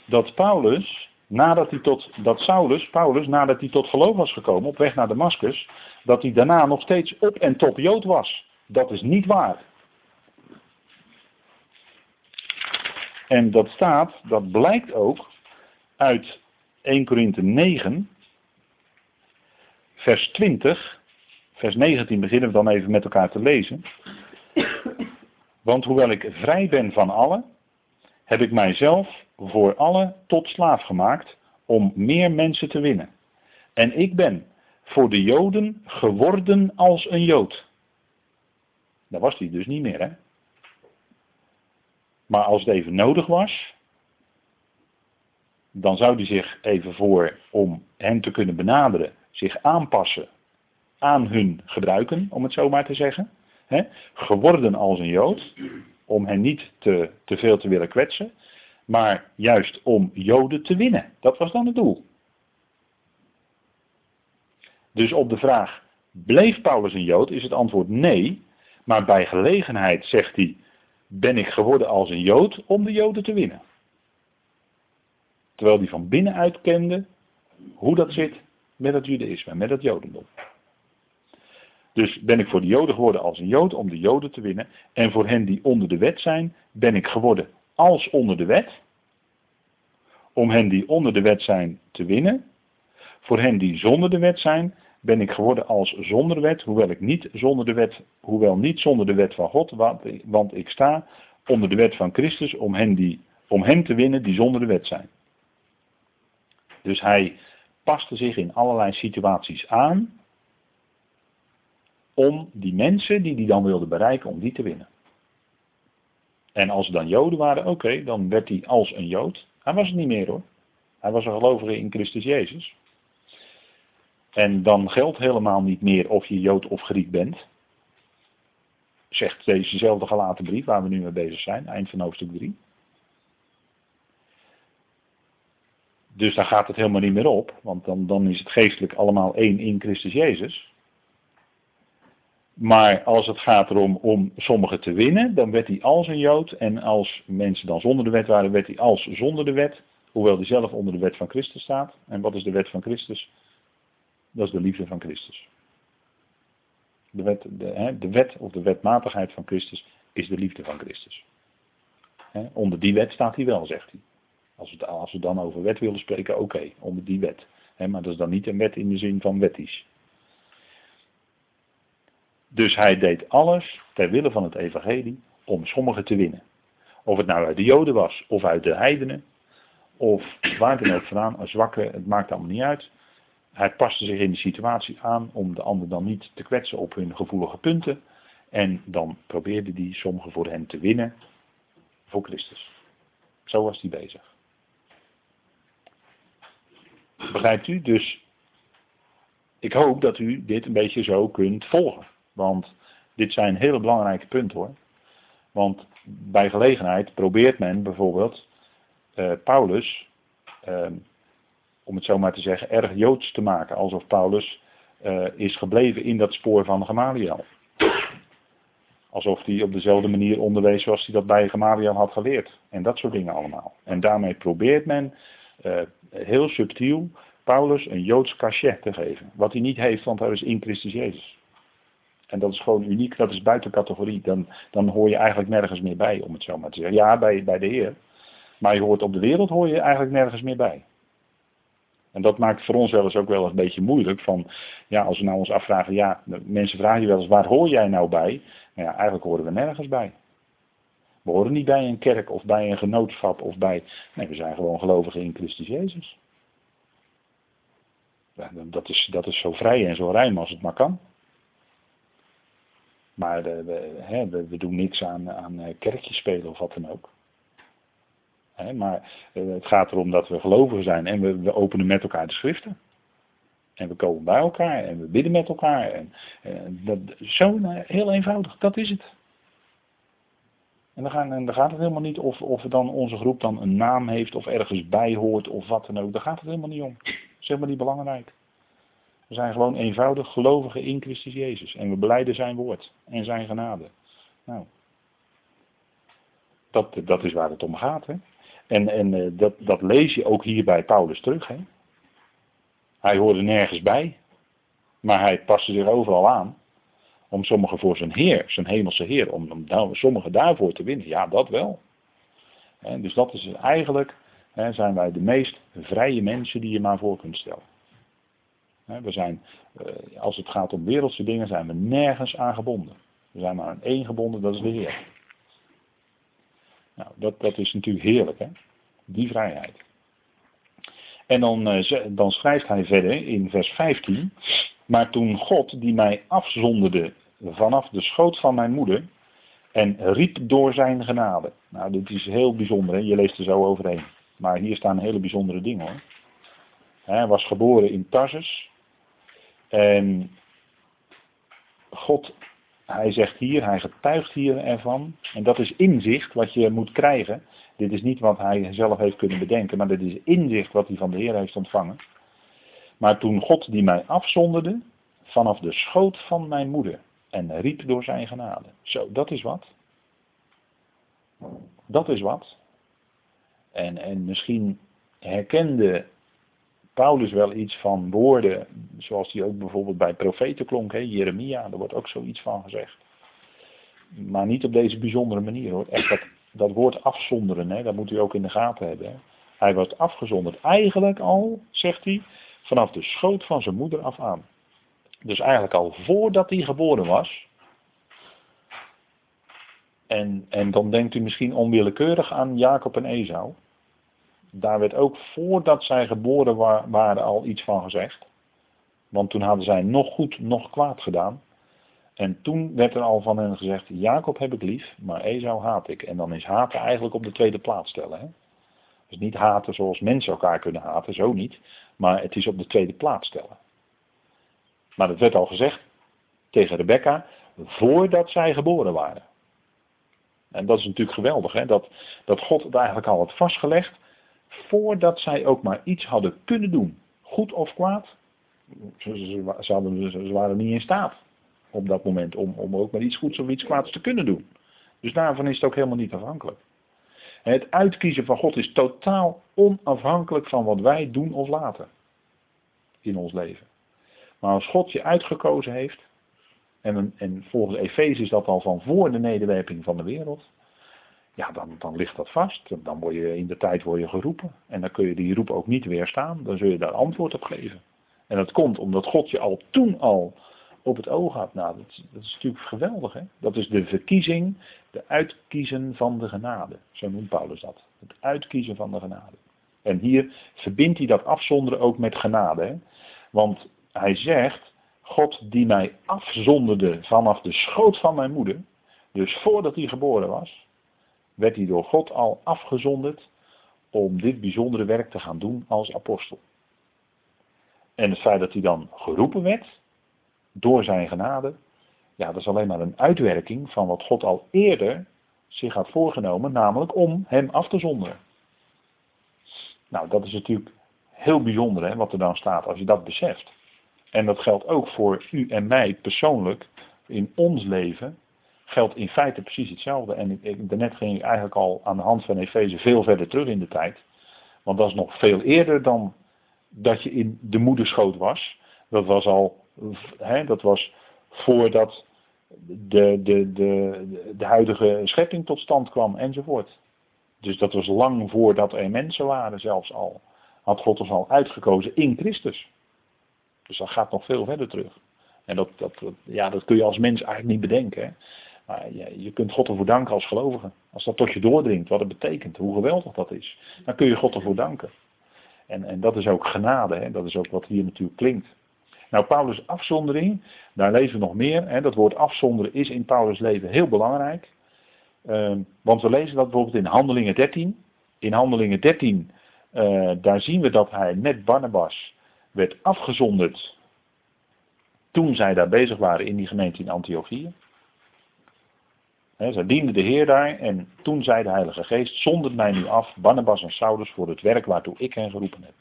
dat Paulus, nadat hij tot, dat Saulus, Paulus, nadat hij tot geloof was gekomen, op weg naar Damascus, dat hij daarna nog steeds op en top Jood was. Dat is niet waar. En dat staat, dat blijkt ook uit 1 Korinthe 9, vers 20, vers 19 beginnen we dan even met elkaar te lezen. Want hoewel ik vrij ben van allen, heb ik mijzelf voor allen tot slaaf gemaakt om meer mensen te winnen. En ik ben voor de Joden geworden als een Jood. Dat was hij dus niet meer, hè? Maar als het even nodig was, dan zou hij zich even voor, om hen te kunnen benaderen, zich aanpassen aan hun gebruiken, om het zo maar te zeggen. Geworden als een Jood, om hen niet te, te veel te willen kwetsen, maar juist om Joden te winnen. Dat was dan het doel. Dus op de vraag, bleef Paulus een Jood, is het antwoord nee, maar bij gelegenheid zegt hij, ben ik geworden als een Jood om de Joden te winnen. Terwijl hij van binnenuit kende hoe dat zit met het Judaïsme, met het Jodendom. Dus ben ik voor de Joden geworden als een Jood om de Joden te winnen. En voor hen die onder de wet zijn, ben ik geworden als onder de wet. Om hen die onder de wet zijn te winnen. Voor hen die zonder de wet zijn, ben ik geworden als zonder wet, hoewel ik niet zonder de wet, hoewel niet zonder de wet van God, want, want ik sta onder de wet van Christus om hen, die, om hen te winnen die zonder de wet zijn. Dus hij paste zich in allerlei situaties aan om die mensen die hij dan wilde bereiken, om die te winnen. En als er dan Joden waren, oké, dan werd hij als een Jood. Hij was het niet meer hoor. Hij was een gelovige in Christus Jezus. En dan geldt helemaal niet meer of je Jood of Griek bent. Zegt dezezelfde gelaten brief waar we nu mee bezig zijn, eind van hoofdstuk 3. Dus daar gaat het helemaal niet meer op, want dan, dan is het geestelijk allemaal één in Christus Jezus. Maar als het gaat erom om sommigen te winnen, dan werd hij als een Jood. En als mensen dan zonder de wet waren, werd hij als zonder de wet. Hoewel hij zelf onder de wet van Christus staat. En wat is de wet van Christus? Dat is de liefde van Christus. De wet, de, hè, de wet of de wetmatigheid van Christus is de liefde van Christus. Hè, onder die wet staat hij wel, zegt hij. Als we, als dan over wet willen spreken, oké, onder die wet. Maar dat is dan niet een wet in de zin van wettisch. Dus hij deed alles ter wille van het evangelie om sommigen te winnen. Of het nou uit de Joden was, of uit de heidenen, of waar dan ook vandaan, zwakke, het maakt allemaal niet uit. Hij paste zich in de situatie aan om de ander dan niet te kwetsen op hun gevoelige punten. En dan probeerde hij sommigen voor hen te winnen voor Christus. Zo was hij bezig. Begrijpt u? Dus ik hoop dat u dit een beetje zo kunt volgen. Want dit zijn hele belangrijke punten hoor. Want bij gelegenheid probeert men bijvoorbeeld uh, Paulus, uh, om het zo maar te zeggen, erg joods te maken. Alsof Paulus uh, is gebleven in dat spoor van Gamaliel. Alsof hij op dezelfde manier onderwees zoals hij dat bij Gamaliel had geleerd. En dat soort dingen allemaal. En daarmee probeert men heel subtiel Paulus een joods cachet te geven. Wat hij niet heeft, want hij is in Christus Jezus. En dat is gewoon uniek, dat is buiten categorie. Dan, dan hoor je eigenlijk nergens meer bij, om het zo maar te zeggen. Ja, bij, bij de Heer. Maar je hoort op de wereld hoor je eigenlijk nergens meer bij. En dat maakt voor ons wel eens ook wel een beetje moeilijk. Van, ja, als we nou ons afvragen, ja, mensen vragen je wel eens, waar hoor jij nou bij? Nou ja, eigenlijk horen we nergens bij. We horen niet bij een kerk of bij een genootschap of bij. Nee, we zijn gewoon gelovigen in Christus Jezus. Dat is, dat is zo vrij en zo ruim als het maar kan. Maar we, hè, we, doen niks aan, aan eh, kerkjes spelen of wat dan ook. Hè, maar eh, het gaat erom dat we gelovigen zijn en we, we openen met elkaar de schriften. En we komen bij elkaar en we bidden met elkaar. En, en dat, zo heel eenvoudig, dat is het. En dan, gaan, en gaat het helemaal niet of, of dan onze groep dan een naam heeft of ergens bij hoort of wat dan ook. Daar gaat het helemaal niet om. Dat is helemaal niet belangrijk. We zijn gewoon eenvoudig gelovigen in Christus Jezus. En we beleiden zijn woord en zijn genade. Nou, dat, dat is waar het om gaat. Hè? En, en eh, dat, dat lees je ook hier bij Paulus terug. Hè? Hij hoorde nergens bij, maar hij paste zich overal aan. Om sommigen voor zijn Heer, zijn hemelse Heer, om, om sommigen daarvoor te winnen. Ja, dat wel. En dus dat is eigenlijk, zijn wij de meest vrije mensen die je maar voor kunt stellen. We zijn, eh, als het gaat om wereldse dingen, zijn we nergens aan gebonden. We zijn maar aan één gebonden, dat is de Heer. Nou, dat, dat is natuurlijk heerlijk, hè? Die vrijheid. En dan, eh, dan schrijft hij verder in vers 15. Maar toen God, die mij afzonderde vanaf de schoot van mijn moeder, en riep door zijn genade. Nou, dit is heel bijzonder, hè? je leest er zo overheen. Maar hier staan hele bijzondere dingen hoor. Hij was geboren in Tarsus. En God, hij zegt hier, hij getuigt hier ervan. En dat is inzicht wat je moet krijgen. Dit is niet wat hij zelf heeft kunnen bedenken, maar dit is inzicht wat hij van de Heer heeft ontvangen. Maar toen God die mij afzonderde, vanaf de schoot van mijn moeder, en riep door zijn genade. Zo, dat is wat. Dat is wat. En, en misschien herkende Paulus wel iets van woorden, zoals die ook bijvoorbeeld bij profeten klonk, hè? Jeremia, daar wordt ook zoiets van gezegd. Maar niet op deze bijzondere manier hoor. Echt dat, dat woord afzonderen, hè? dat moet u ook in de gaten hebben. Hè? Hij wordt afgezonderd eigenlijk al, zegt hij, vanaf de schoot van zijn moeder af aan. Dus eigenlijk al voordat hij geboren was. En, en dan denkt u misschien onwillekeurig aan Jacob en Esau daar werd ook voordat zij geboren waren al iets van gezegd. Want toen hadden zij nog goed, nog kwaad gedaan. En toen werd er al van hen gezegd, Jacob heb ik lief, maar Esau haat ik. En dan is haten eigenlijk op de tweede plaats stellen. Hè? Dus niet haten zoals mensen elkaar kunnen haten, zo niet. Maar het is op de tweede plaats stellen. Maar het werd al gezegd tegen Rebecca, voordat zij geboren waren. En dat is natuurlijk geweldig, hè? Dat, dat God het eigenlijk al had vastgelegd voordat zij ook maar iets hadden kunnen doen, goed of kwaad, ze, waren niet in staat op dat moment om, om ook maar iets goeds of iets kwaads te kunnen doen. Dus daarvan is het ook helemaal niet afhankelijk. Het uitkiezen van God is totaal onafhankelijk van wat wij doen of laten in ons leven. Maar als God je uitgekozen heeft, en, en volgens Efeze is dat al van voor de nederwerping van de wereld, ja, dan, dan ligt dat vast. Dan word je in de tijd word je geroepen. En dan kun je die roep ook niet weerstaan. Dan zul je daar antwoord op geven. En dat komt omdat God je al toen al op het oog had. Nou, dat, is natuurlijk geweldig. Hè? Dat is de verkiezing, de uitkiezen van de genade. Zo noemt Paulus dat. Het uitkiezen van de genade. En hier verbindt hij dat afzonderen ook met genade. Want hij zegt, God die mij afzonderde vanaf de schoot van mijn moeder. Dus voordat hij geboren was werd hij door God al afgezonderd om dit bijzondere werk te gaan doen als apostel. En het feit dat hij dan geroepen werd door zijn genade, ja, dat is alleen maar een uitwerking van wat God al eerder zich had voorgenomen, namelijk om hem af te zonderen. Nou, dat is natuurlijk heel bijzonder hè, wat er dan staat als je dat beseft. En dat geldt ook voor u en mij persoonlijk in ons leven geldt in feite precies hetzelfde. En ik, daarnet ging ik eigenlijk al aan de hand van Efeze veel verder terug in de tijd. Want dat is nog veel eerder dan dat je in de moederschoot was. Dat was al, dat was voordat de, de, de, de huidige schepping tot stand kwam enzovoort. Dus dat was lang voordat er mensen waren zelfs al. had God ons al uitgekozen in Christus. Dus dat gaat nog veel verder terug. En dat, dat, ja, dat kun je als mens eigenlijk niet bedenken. Maar je, je kunt God ervoor danken als gelovige. Als dat tot je doordringt, wat het betekent, hoe geweldig dat is. Dan kun je God ervoor danken. En, en dat is ook genade, hè? dat is ook wat hier natuurlijk klinkt. Nou, Paulus' afzondering, daar lezen we nog meer. Hè? Dat woord afzonderen is in Paulus' leven heel belangrijk. Ehm, want we lezen dat bijvoorbeeld in Handelingen 13. In Handelingen 13, uh, eh, daar zien we dat hij met Barnabas werd afgezonderd toen zij daar bezig waren in die gemeente in Antiochië. Zij dienden de Heer daar en toen zei de Heilige Geest, zondert mij nu af, Barnabas en Saulus, voor het werk waartoe ik hen geroepen heb.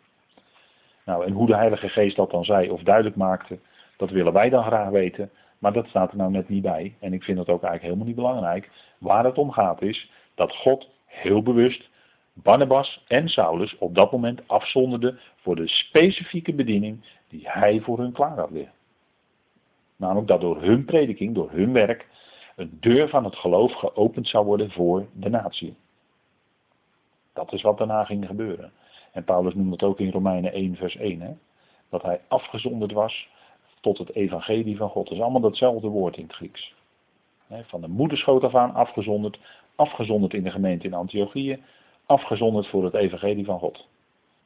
Nou, en hoe de Heilige Geest dat dan zei of duidelijk maakte, dat willen wij dan graag weten, maar dat staat er nou net niet bij. En ik vind dat ook eigenlijk helemaal niet belangrijk. Waar het om gaat is dat God heel bewust Barnabas en Saulus op dat moment afzonderde voor de specifieke bediening die hij voor hun klaar had weer. Namelijk dat door hun prediking, door hun werk, een deur van het geloof geopend zou worden voor de natie. Dat is wat daarna ging gebeuren. En Paulus noemt het ook in Romeinen 1, vers 1. Hè? Dat hij afgezonderd was tot het evangelie van God. Dat is allemaal datzelfde woord in het Grieks. Van de moederschoot af aan afgezonderd. Afgezonderd in de gemeente in Antiochië. Afgezonderd voor het evangelie van God.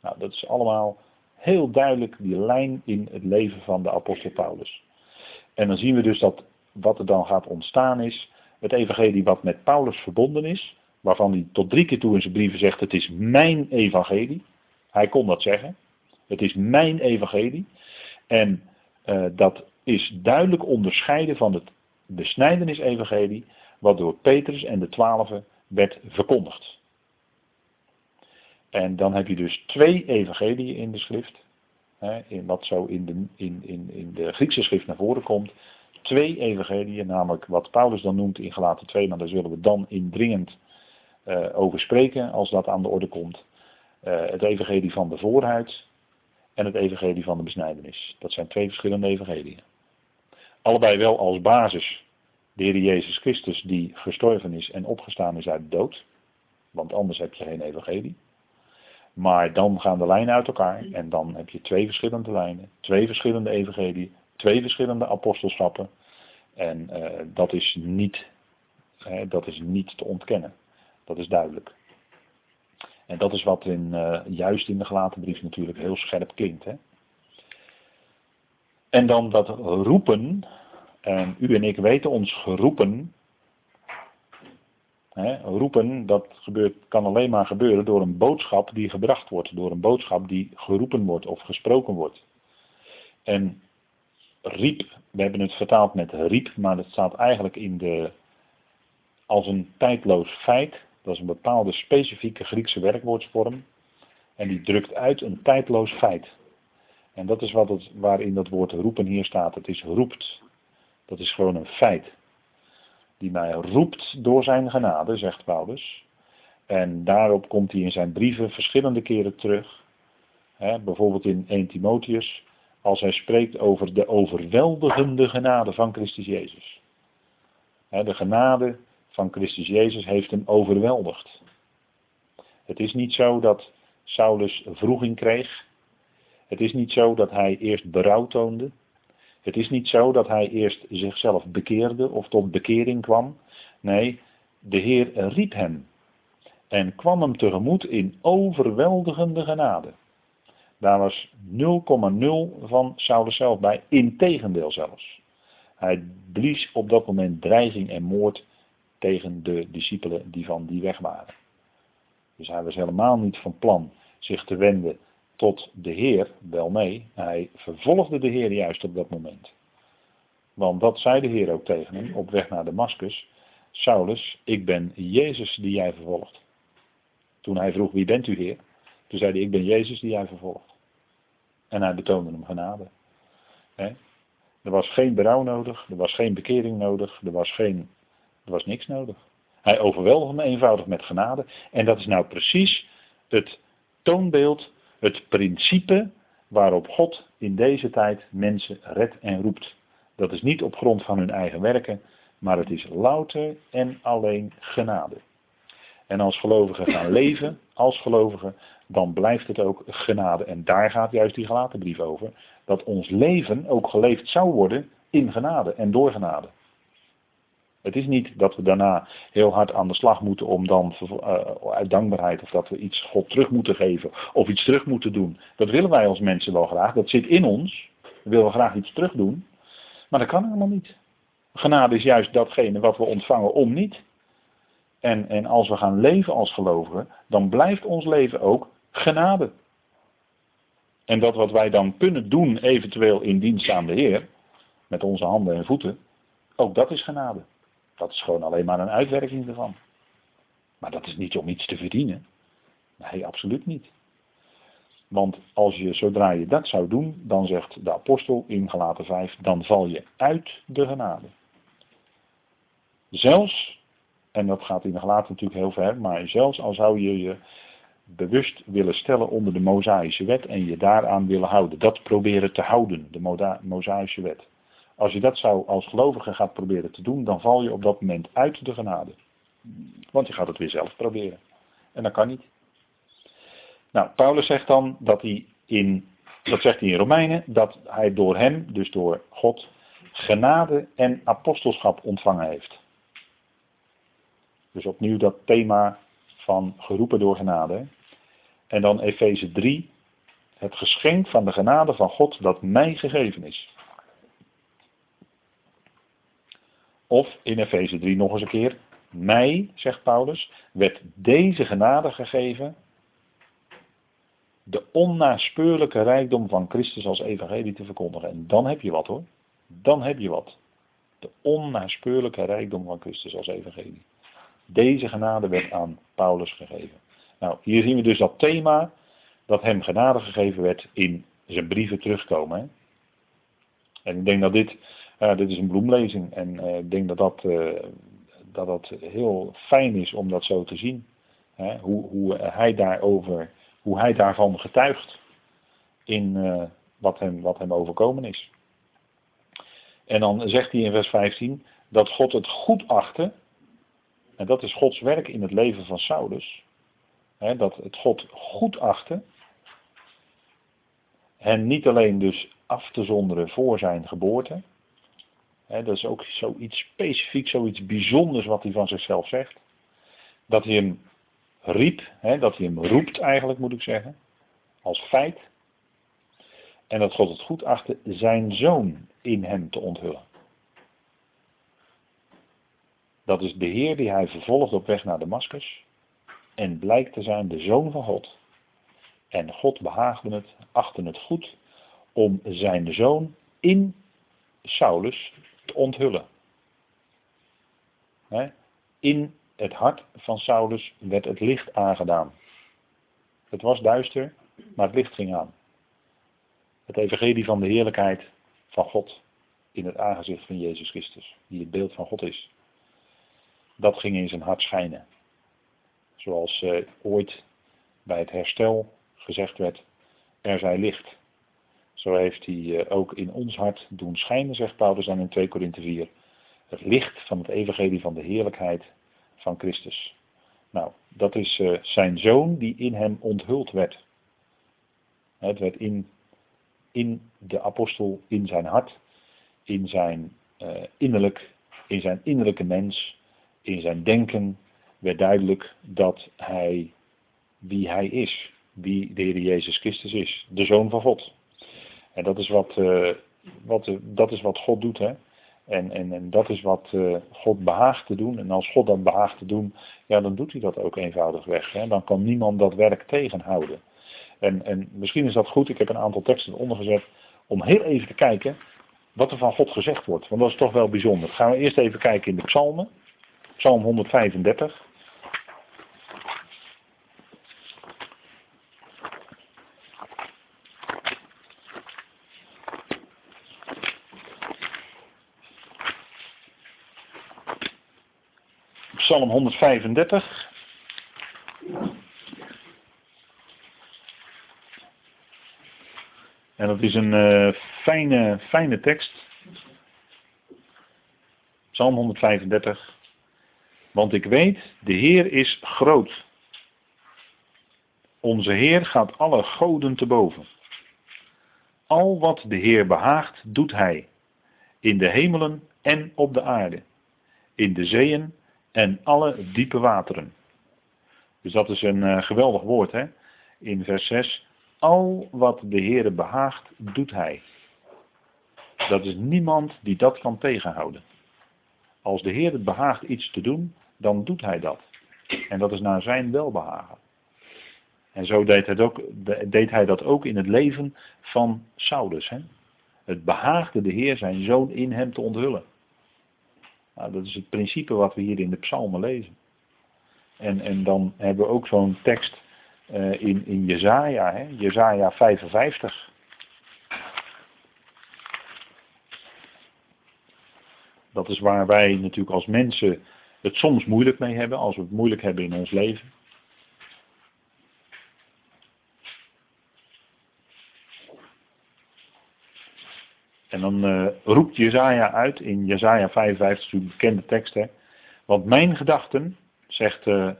Nou, dat is allemaal heel duidelijk die lijn in het leven van de apostel Paulus. En dan zien we dus dat wat er dan gaat ontstaan is, het evangelie wat met Paulus verbonden is, waarvan hij tot drie keer toe in zijn brieven zegt, het is mijn evangelie. Hij kon dat zeggen. Het is mijn evangelie. En uh, dat is duidelijk onderscheiden van het besnijdenis-evangelie, wat door Petrus en de twaalfen werd verkondigd. En dan heb je dus twee evangeliën in de schrift. Hè, in wat zo in de, in, in, in de Griekse schrift naar voren komt twee evangeliën, namelijk wat Paulus dan noemt in Galaten 2, maar daar zullen we dan indringend uh, over spreken als dat aan de orde komt. Uh, het evangelie van de voorhuid en het evangelie van de besnijdenis. Dat zijn twee verschillende evangeliën. Allebei wel als basis de Heer Jezus Christus die gestorven is en opgestaan is uit de dood. Want anders heb je geen evangelie. Maar dan gaan de lijnen uit elkaar en dan heb je twee verschillende lijnen, twee verschillende evangelieën, twee verschillende apostelschappen. En uh, dat, is niet, dat is niet te ontkennen. Dat is duidelijk. En dat is wat in, uh, juist in de gelaten brief natuurlijk heel scherp klinkt. Hè? En dan dat roepen. En u en ik weten ons geroepen. Roepen, dat gebeurt, kan alleen maar gebeuren door een boodschap die gebracht wordt. Door een boodschap die geroepen wordt of gesproken wordt. En riep, we hebben het vertaald met riep, maar dat staat eigenlijk in de, als een tijdloos feit. Dat is een bepaalde specifieke Griekse werkwoordsvorm. En die drukt uit een tijdloos feit. En dat is wat het, waarin dat woord roepen hier staat. Het is roept. Dat is gewoon een feit. Die mij roept door zijn genade, zegt Paulus. En daarop komt hij in zijn brieven verschillende keren terug. bijvoorbeeld in 1 Timotheus als hij spreekt over de overweldigende genade van Christus Jezus. De genade van Christus Jezus heeft hem overweldigd. Het is niet zo dat Saulus vroeging kreeg. Het is niet zo dat hij eerst berouw toonde. Het is niet zo dat hij eerst zichzelf bekeerde of tot bekering kwam. Nee, de Heer riep hem en kwam hem tegemoet in overweldigende genade. Daar was 0,0 van Saulus zelf bij, integendeel zelfs. Hij blies op dat moment dreiging en moord tegen de discipelen die van die weg waren. Dus hij was helemaal niet van plan zich te wenden tot de Heer, wel nee, hij vervolgde de Heer juist op dat moment. Want dat zei de Heer ook tegen hem op weg naar Damascus. Saulus, ik ben Jezus die jij vervolgt. Toen hij vroeg, wie bent u Heer? Toen zei hij, ik ben Jezus die jij vervolgt. En hij betoonde hem genade. Er was geen berouw nodig, er was geen bekering nodig, er was, geen, er was niks nodig. Hij overweldigde me eenvoudig met genade. En dat is nou precies het toonbeeld, het principe waarop God in deze tijd mensen redt en roept. Dat is niet op grond van hun eigen werken, maar het is louter en alleen genade. En als gelovigen gaan (laughs) leven, als gelovigen, dan blijft het ook genade. En daar gaat juist die gelaten brief over. Dat ons leven ook geleefd zou worden in genade en door genade. Het is niet dat we daarna heel hard aan de slag moeten om dan uh, uit dankbaarheid of dat we iets God terug moeten geven of iets terug moeten doen. Dat willen wij als mensen wel graag. Dat zit in ons. We willen graag iets terug doen. Maar dat kan helemaal niet. Genade is juist datgene wat we ontvangen om niet. En, en als we gaan leven als gelovigen, dan blijft ons leven ook genade. En dat wat wij dan kunnen doen, eventueel in dienst aan de Heer, met onze handen en voeten, ook dat is genade. Dat is gewoon alleen maar een uitwerking ervan. Maar dat is niet om iets te verdienen. Nee, absoluut niet. Want als je, zodra je dat zou doen, dan zegt de apostel in Galaten 5, dan val je uit de genade. Zelfs, en dat gaat in de Galaten natuurlijk heel ver, maar zelfs al zou je je bewust willen stellen onder de Mosaïsche wet en je daaraan willen houden, dat proberen te houden, de Mosaïsche wet. Als je dat zou als gelovige gaat proberen te doen, dan val je op dat moment uit de genade. Want je gaat het weer zelf proberen. En dat kan niet. Nou, Paulus zegt dan dat hij in, dat zegt hij in Romeinen, dat hij door hem, dus door God, genade en apostelschap ontvangen heeft. Dus opnieuw dat thema van geroepen door genade. En dan Efeze 3, het geschenk van de genade van God dat mij gegeven is. Of in Efeze 3 nog eens een keer, mij, zegt Paulus, werd deze genade gegeven, de onnaspeurlijke rijkdom van Christus als evangelie te verkondigen. En dan heb je wat hoor. Dan heb je wat. De onnaspeurlijke rijkdom van Christus als evangelie. Deze genade werd aan Paulus gegeven. Nou, hier zien we dus dat thema dat hem genade gegeven werd in zijn brieven terugkomen. En ik denk dat dit dit is een bloemlezing en uh, ik denk dat dat, uh, dat dat heel fijn is om dat zo te zien. Hè? Hoe, hoe, hij daarover, hoe hij daarvan getuigt in wat, hem, wat hem overkomen is. En dan zegt hij in vers 15 dat God het goed achtte, en dat is Gods werk in het leven van Saulus, hè, dat het God goed achtte, hen niet alleen dus af te zonderen voor zijn geboorte, dat is ook zoiets specifiek, zoiets bijzonders wat hij van zichzelf zegt. Dat hij hem riep, dat hij hem roept eigenlijk moet ik zeggen, als feit. En dat God het goed achtte zijn zoon in hem te onthullen. Dat is de Heer die hij vervolgt op weg naar Damascus. En blijkt te zijn de zoon van God. En God behaagde het, achtte het goed om zijn zoon in Saulus onthullen. In het hart van Saulus werd het licht aangedaan. Het was duister, maar het licht ging aan. Het evangelie van de heerlijkheid van God in het aangezicht van Jezus Christus, die het beeld van God is. Dat ging in zijn hart schijnen. Zoals eh, ooit bij het herstel gezegd werd, er zij licht. Zo heeft hij eh, ook in ons hart doen schijnen, zegt Paulus dan in 2 Korinthe 4. Het licht van het evangelie van de heerlijkheid van Christus. Nou, dat is uh, zijn zoon die in hem onthuld werd. Het werd in, in de apostel, in zijn hart, in zijn, uh, innerlijk, in zijn innerlijke mens, in zijn denken, werd duidelijk dat hij wie hij is. Wie de Heer Jezus Christus is, de Zoon van God. En dat is wat, uh, wat, uh, dat is wat God doet. Hè? En, en, en dat is wat uh, God behaagt te doen. En als God dat behaagt te doen, ja, dan doet hij dat ook eenvoudig weg. Hè? Dan kan niemand dat werk tegenhouden. En, en misschien is dat goed, ik heb een aantal teksten ondergezet, om heel even te kijken wat er van God gezegd wordt. Want dat is toch wel bijzonder. Gaan we eerst even kijken in de psalmen. Psalm 135. Psalm 135. En dat is een uh, fijne, fijne tekst. Psalm 135. Want ik weet, de Heer is groot. Onze Heer gaat alle goden te boven. Al wat de Heer behaagt, doet Hij. In de hemelen en op de aarde. In de zeeën en alle diepe wateren. Dus dat is een uh, geweldig woord, hè? In vers 6. Al wat de Heer behaagt, doet Hij. Dat is niemand die dat kan tegenhouden. Als de Heer het behaagt iets te doen, dan doet Hij dat. En dat is naar zijn welbehagen. En zo deed hij, ook, deed hij dat ook in het leven van Saulus. Hè? Het behaagde de Heer zijn zoon in hem te onthullen. Nou, dat is het principe wat we hier in de psalmen lezen. En, en dan hebben we ook zo'n tekst uh, in, in Jezaja, hè? Jezaja 55. Dat is waar wij natuurlijk als mensen het soms moeilijk mee hebben, als we het moeilijk hebben in ons leven. En dan uh, roept Jezaja uit in Jezaja 55, een bekende tekst. Hè? Want mijn gedachten, zegt uh,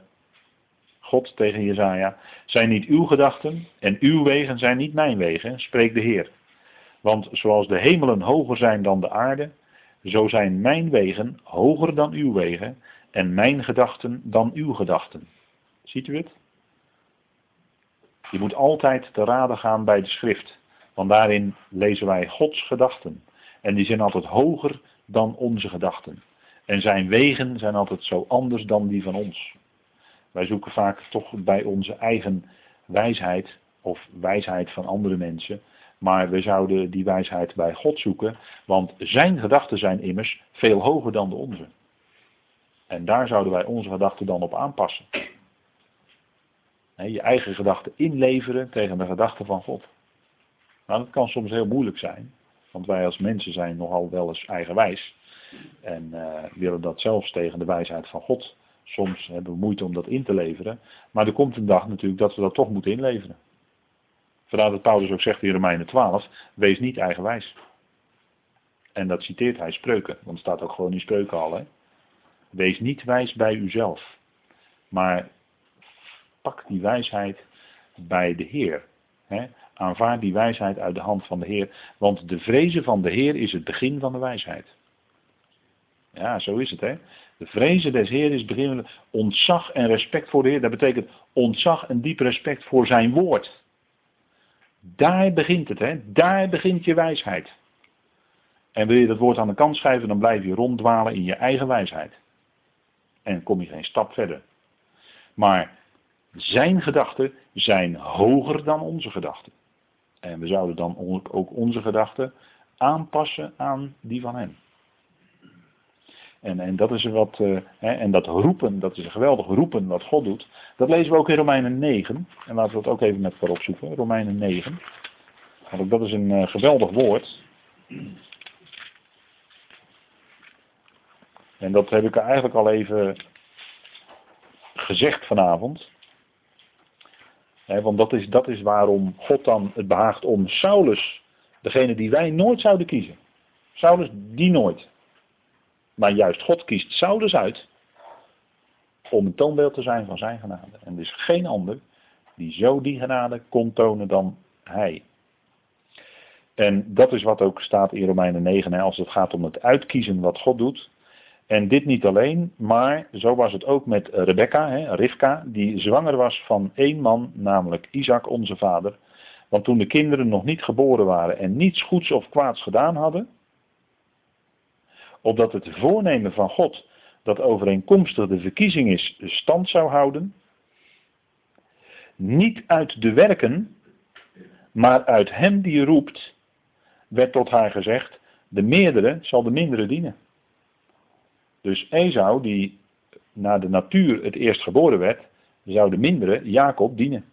God tegen Jezaja, zijn niet uw gedachten en uw wegen zijn niet mijn wegen, spreekt de Heer. Want zoals de hemelen hoger zijn dan de aarde, zo zijn mijn wegen hoger dan uw wegen en mijn gedachten dan uw gedachten. Ziet u het? Je moet altijd te raden gaan bij de schrift. Want daarin lezen wij Gods gedachten. En die zijn altijd hoger dan onze gedachten. En zijn wegen zijn altijd zo anders dan die van ons. Wij zoeken vaak toch bij onze eigen wijsheid of wijsheid van andere mensen. Maar we zouden die wijsheid bij God zoeken, want zijn gedachten zijn immers veel hoger dan de onze. En daar zouden wij onze gedachten dan op aanpassen. je eigen gedachten inleveren tegen de gedachten van God. Nou, dat kan soms heel moeilijk zijn, want wij als mensen zijn nogal wel eens eigenwijs. En uh, willen dat zelfs tegen de wijsheid van God. Soms hebben we moeite om dat in te leveren. Maar er komt een dag natuurlijk dat we dat toch moeten inleveren. Vandaar dat Paulus ook zegt in Romeinen 12, wees niet eigenwijs. En dat citeert hij spreuken, want het staat ook gewoon in spreuken al. Hè? Wees niet wijs bij uzelf, maar pak die wijsheid bij de Heer. Hè? Aanvaard die wijsheid uit de hand van de Heer, want de vrezen van de Heer is het begin van de wijsheid. Ja, zo is het hè. De vrezen des Heer is begin ontzag en respect voor de Heer. Dat betekent ontzag en diep respect voor zijn woord. Daar begint het, hè? daar begint je wijsheid. En wil je dat woord aan de kant schrijven, dan blijf je ronddwalen in je eigen wijsheid. En kom je geen stap verder. Maar zijn gedachten zijn hoger dan onze gedachten. En we zouden dan ook onze gedachten aanpassen aan die van hem. En, en dat is wat, uh, hè, en dat roepen, dat is een geweldig roepen wat God doet. Dat lezen we ook in Romeinen 9. En laten we dat ook even met elkaar opzoeken. Romeinen 9. Want dat is een uh, geweldig woord. En dat heb ik eigenlijk al even gezegd vanavond. Want dat is, dat is waarom God dan het behaagt om Saulus, degene die wij nooit zouden kiezen. Saulus, die nooit. Maar juist God kiest Saulus uit om een toonbeeld te zijn van zijn genade. En er is geen ander die zo die genade kon tonen dan hij. En dat is wat ook staat in Romeinen 9, als het gaat om het uitkiezen wat God doet. En dit niet alleen, maar zo was het ook met Rebecca, hè, Rivka, die zwanger was van één man, namelijk Isaac, onze vader. Want toen de kinderen nog niet geboren waren en niets goeds of kwaads gedaan hadden, opdat het voornemen van God, dat overeenkomstig de verkiezing is, stand zou houden, niet uit de werken, maar uit hem die roept, werd tot haar gezegd, de meerdere zal de mindere dienen. Dus Esau, die naar de natuur het eerst geboren werd, zou de mindere Jacob dienen.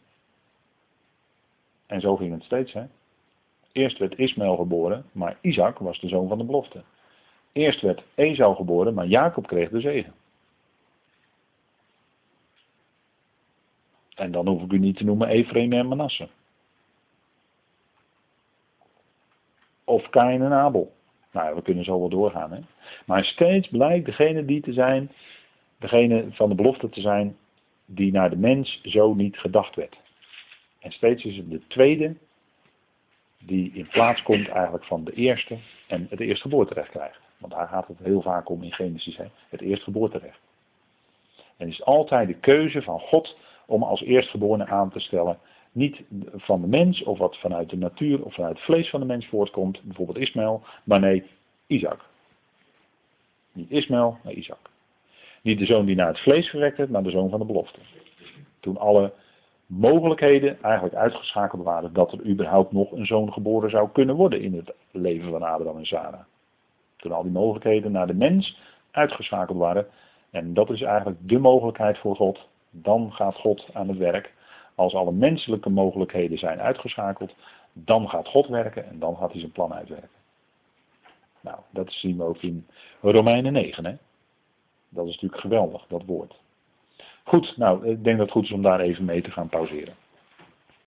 En zo ging het steeds. Hè? Eerst werd Ismaël geboren, maar Isaac was de zoon van de belofte. Eerst werd Esau geboren, maar Jacob kreeg de zegen. En dan hoef ik u niet te noemen Ephraim en Manasse. Of Kain en Abel. Nou, we kunnen zo wel doorgaan. Hè? Maar steeds blijkt degene die te zijn, degene van de belofte te zijn, die naar de mens zo niet gedacht werd. En steeds is het de tweede die in plaats komt eigenlijk van de eerste en het eerstgeboorterecht krijgt. Want daar gaat het heel vaak om in Genesis, hè? het eerstgeboorterecht. En het is altijd de keuze van God om als eerstgeborene aan te stellen. Niet van de mens of wat vanuit de natuur of vanuit het vlees van de mens voortkomt, bijvoorbeeld Ismaël, maar nee, Isaac. Niet Ismaël, maar Isaac. Niet de zoon die naar het vlees verwekt werd, maar de zoon van de belofte. Toen alle mogelijkheden eigenlijk uitgeschakeld waren dat er überhaupt nog een zoon geboren zou kunnen worden in het leven van Abraham en Sarah. Toen al die mogelijkheden naar de mens uitgeschakeld waren. En dat is eigenlijk de mogelijkheid voor God. Dan gaat God aan het werk. Als alle menselijke mogelijkheden zijn uitgeschakeld, dan gaat God werken en dan gaat hij zijn plan uitwerken. Nou, dat zien we ook in Romeinen 9. Hè? Dat is natuurlijk geweldig, dat woord. Goed, nou, ik denk dat het goed is om daar even mee te gaan pauzeren.